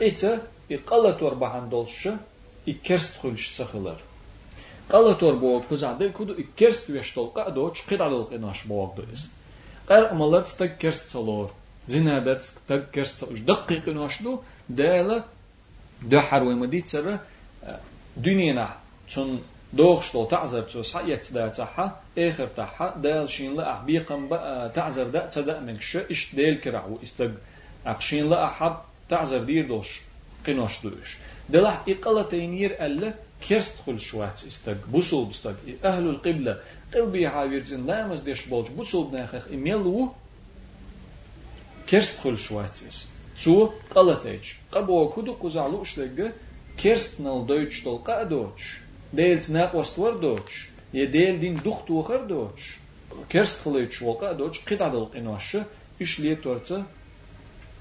قيتا إقالة وربعان دولش إكرست خلش تخلر قالة وربوغ كوزع دي كودو إكرست ويشتول قادوش قيد دولق إناش بوغ دويس قال أمالر تستق كرست صلور زينا دات تستق كرست صلور دقيق إناش دو دالة دو حروي مديت سر دنينا تون دوغشتو تعذر تو سعيت دا تاعها اخر تاعها دال شين لا بيقم بقى تعذر دا تدا من ش اش ديل كرع و استج اقشين لا حب تعذر دير دوش قنوش دوش دلح اقلتين ير الا كرست خل شوات استج بوسول بستج اهل القبلة قلبي عاويرزن لا مز ديش بولج بوسول ناخخ ايميلو كرست خل شوات اس تو قلتيج قبو كودو قزعلو اشتج كرست نال دوتش تلقى دوتش ديلت ناقوست وردوش يديل دين دخت وخر دوش كرست خليتش وقا دوش قطع دل قنوش إش ليه تورتا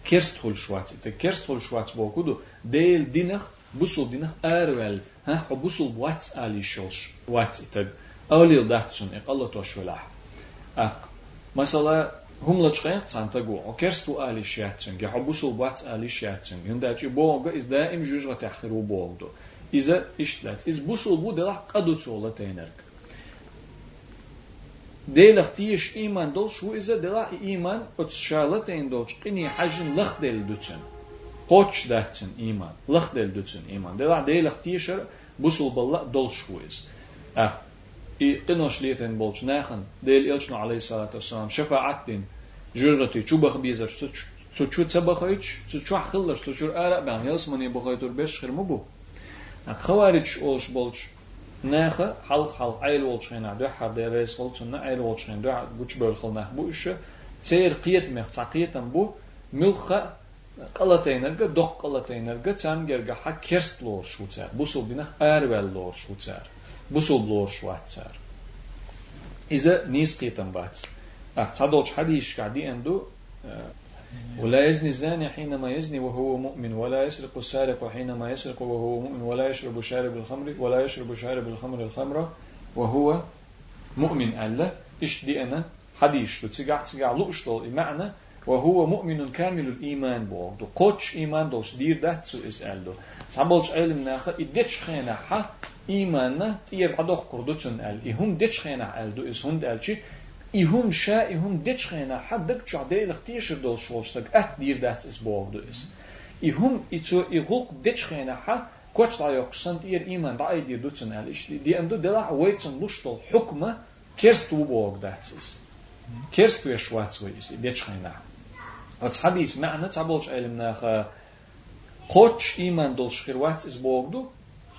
كرست خل شوات تا كرست خل شوات بوكودو ديل دينخ بوصل دينخ أرول ها بوصل وات آلي شلش وات تag أوليل داتسون إقالة توشولاح أق مثلا هم لتشقيق تانتقو أو كرستو آلي شياتسون يحبوصل وات آلي شياتسون ينداتي بوغا إز دائم جوجغة تحخيرو بوغدو إذا إشتلت إذا بوصل بو دلح قدو تولى تينرك ديلخ تيش إيمان دول شو إذا دلح إيمان أتشالتين دولش قني حجن لخ ديل دوتن قوتش داتن إيمان لخ ديل دوتن إيمان دلح ديلخ تيش بوصل بالله دول شو إذا أه إي قنوش ليتن بولش ناخن ديل إلشنا عليه الصلاة والسلام شفاعتين جرتي شو بخ بيزر شو شو تبخيتش شو شو حخلش شو شو أرق بان يلسمني بخيتور بيش خير مبو Xəvaric olş bolç. Nəxə halq halq ayl olçayna dö harda reis olçunna ayl olçayna dö güç böl xılnaq bu işi seyr qiyet mex taqiyetan bu milxa qalataynerga doq qalataynerga çamgerga ha kerstlu olşuçar. Bu suldinə ərvəllu olşuçar. Bu suldlu olşuçar. İzə nis qiyetan baç. Ah, çadolç hadi işkadi endu ولا يزني الزاني حينما يزني وهو مؤمن ولا يسرق السارق حينما يسرق وهو مؤمن ولا يشرب شارب الخمر ولا يشرب شارب الخمر الخمر وهو مؤمن. ألا إيش دي أنا؟ حديش تسجع تسجع لؤشتل معنى وهو مؤمن كامل الإيمان بو دو قوتش إيمان دوش. دير ده تسو إسأل دو. تعبولش علم ناخا إدتش خينا حا إيماننا تير عدوخ كردوتن أل إهم دتش خينا أل دو. إس هند ألشي ihum şəihum deçxena haddək çahdəy ixtiyəşir dolşolşdək ət eh, deyir dətsiz boğduyuz. İhum içu iğuq deçxena ha koçla yoksan diğer iman da ay diye dutun el. İşte diyen du dela waitin lushto hukma kerstu bog datsiz kerstu eşwats ve is deçxena at hadis ma'na tabolç elimna koç iman dolşkirwats is bogdu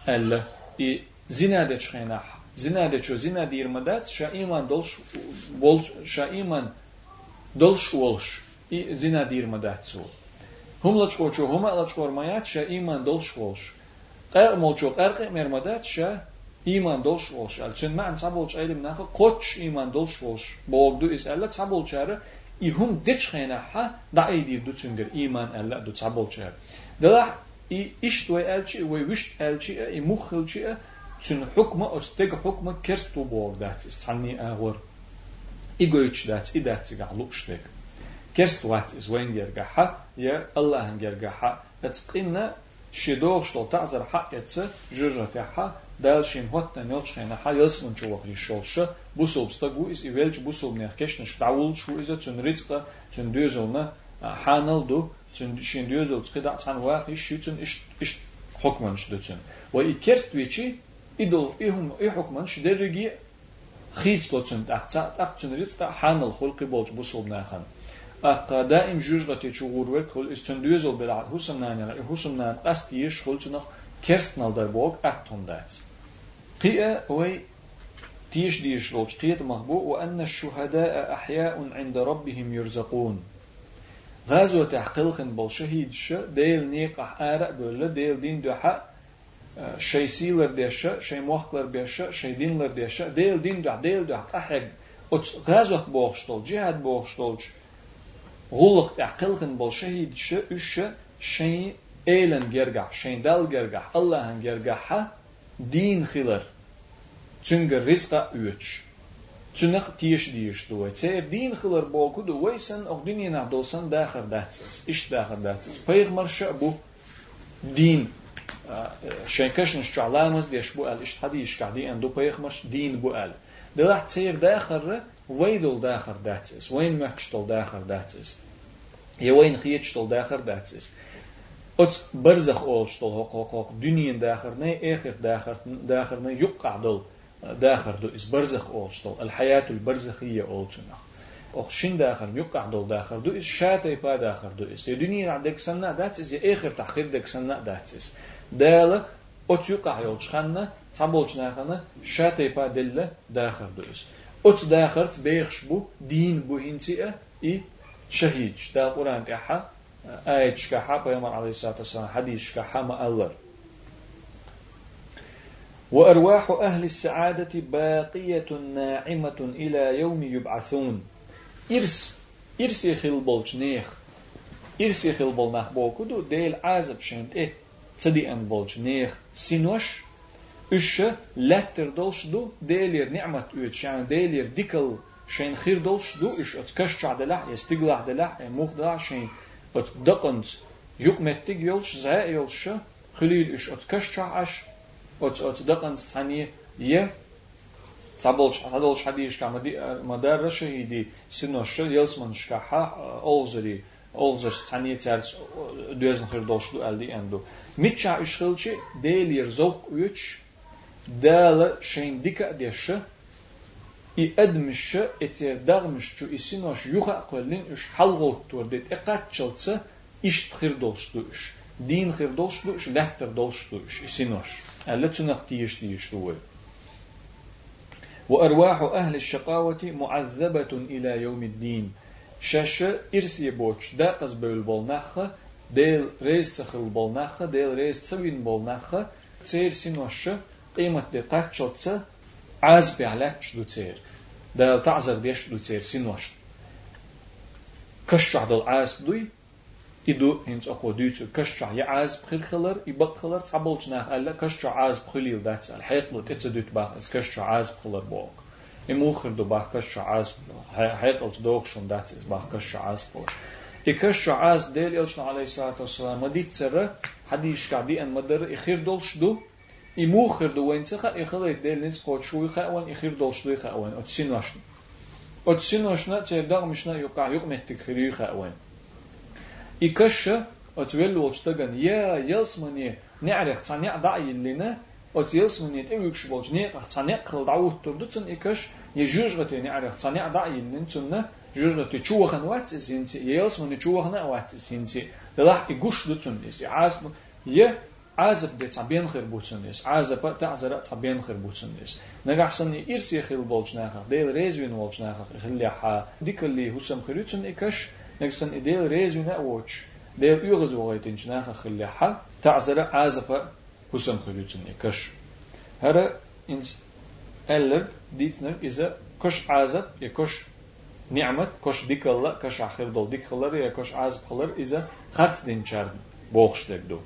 elle i zina deçxena Zina reče o zinadi jer madac ša iman dolš, volš, ša iman dolš volš. I zina dir madacu. Humlačko čo humalačko ormajat ša iman dolš volš. Qa'mol er čo er qa'q mer madac ša iman dolş olş. Elçin mən sabol çaylim naxı koç iman dolş olş. Boğdu is əllə sabol çarı ihum deç xeyna ha da'i dir du çüngür iman əllə du sabol çarı. Dela i iş və elçi və viş elçi e, i muxilçi e, zün hukma os teg hukma kerst du borg dat ist sanni agor i goich dat i dat ga luchstek kerst wat is wen ger ga ha ja allah ger ga ha et qinna شدوغ شتو تعزر حق يتسه جرجة تحا دال شين هوت نيلش خينا حا يلسمن شو وخي شولش بوسوب ستغو اس ايفلج بوسوب نيخكش نش داول شو إذا تن ريتقا تن دوزلنا حانل دو تن شين دوزل تقدا تان واخي شو تن اش اش حكمن شدتن و يكرست ويچي إدل إهم إيه حكمن شدرجي خيت لوتن تحت تحت تن ريتقا حانل خلقي بولج بوسوب ناخن أقا دائم جوجغتي تشغور وك خل استندوزل بلا حسن نان حسن نان قست يش خل تنخ كرستنال در بوك أتون دات قيئة وي تيش ديش لوج قيئة مخبوء وأن الشهداء أحياء عند ربهم يرزقون. غازو تحقيلخن بول شهيد ش ديل نيق أحارة بولا ديل دين دوحة شي سيلر ديشة شي موخلر بيشة شي دينلر ديشة ديل دين دوح ديل دوح أحق غازو بوخشتول جهاد بوخشتولش غلق تعقلخن بول شهيد ش اش شين ايلن جرجع شين دال جرجع الله ان جرجع دين خلر تنجر رزق اوتش تنق تيش ديش دو تير دين خلر بوكو دو ويسن او دنيا نعدوسن داخر داتس ايش داخر داتس بيغمر شعبو دين شين كشنش تعلامز ديش بو ال ايش حديش قاعدين اندو بيغمش دين بو ال دلح تير داخر ويدل داخر داتس وين مكشتل داخر داتس يا وين خيتشتل داخر داتس ات برزخ اولشتل هوق هوق هوق دنيا داخر ني اخر داخر داخر ني يقع دل داخر دو اس برزخ اولشتل الحياة البرزخية اولشنخ och shin dacher yuqah dol dacher du is shate pa dacher du is dunia عندك سنة دات is اخر تحقيق دك سنة دات is دال ot yuqah yol chxanna tabol chnakhana shate pa dille dacher du is ات داخرت بيخش بو دين بو هنتي اي شهيد شتا قرآن تحا آية شكاحا بيامر عليه الصلاة والسلام حديث شكاحا ما ألر وأرواح أهل السعادة باقية ناعمة إلى يوم يبعثون إرس إرس يخل بولش نيخ إرس يخل بول نخ بوكو ديل عازب شنت إيه til de en bolje neer sinosh, ushe letter dolsh du, delir ni'mat uet, shan delir dikkel, shan khir dolsh du, ish ot kashcha delah, es tiglah delah, e muh delah, shan ot daqant, yuqmettig yolsh, zae yolsh, khulil ish ot kashcha ash, ot ot daqant tani ye, Цаболч, Адолч Хадиш, Мадар Рашиди, Синош, Елсман, Шкаха, Олзари, أولزر ثانية تارس دوزن خير دولش دو ألدي أندو ميتشا إشخلشي ديلير زوق يوتش دال شين ديكا ديشة i edmişe etiye dağmışçu isin hoş yuha kollin üş halgol tordet eqat çılça iş tıhır dolştu üş din hır dolştu üş letter dolştu üş isin hoş elle tünak tiyiş tiyiş duwe وأرواح أهل الشقاوة معذبة إلى يوم الدين شاشة إرسي بوش داقز بول بولناخة ديل ريز تخل بولناخة ديل ريز تسوين بولناخة تسير سنوشة قيمة دي قاتشوتسا عاز بعلاش دو تير دا تعزر ديش دو تير سينوش كشع دل عاز دوي إدو هنس أخو ديتو كشع يا عاز بخير خلر يبق خلر تعبولش ناخ ألا كشع عاز بخليل دات الحيط لو تتسا دوت باخ اس كشع عاز بخلر بوك Im Ucher du bach kashu asbro. Haitels doksh un dacis bach kashu asbro. I kashu as del yelchna alayhi salatu wasalam. Madit zara hadish kadi an madar ikhir dolsh du. Im Ucher du wenzicha ikhalay del nis kochu ikha awan ikhir dolsh du ikha awan. Otsin lashna. Otsin lashna tse dag mishna yuqa yuq mehtik khiri ikha awan. I kashu отвел лочтаган я ясмани не алех цаня да иллина يلسمني تأويكش بولش نيق تصنع قل دعوت تردتن إكش يجوجغتي نعرف تصنع دعي لنتن جوجغتي تشوخن واتس سينسي يلسمني تشوخن واتس سينسي راح يقوش لتن إس عازب يه عازب دي تعبين خير بوتسن ديس عازب تعزر تعبين خير بوتسن ديس نجح سني إرسي خيل بولش ناخر ديل ريزوين بولش ناخر خلي حا ديك اللي هسم خيرتن إكش نجسن إديل ريزوين أوتش ديل يغز وغيتن ناخر خلي حا تعزر عازب kusenkovični kësh. Herë ellëb ditën izë kësh azat e kësh ni'met, kësh dikëllë, kësh ahir dol dikëllër e kësh azb këllër izë khartës din qardë, bohështek du.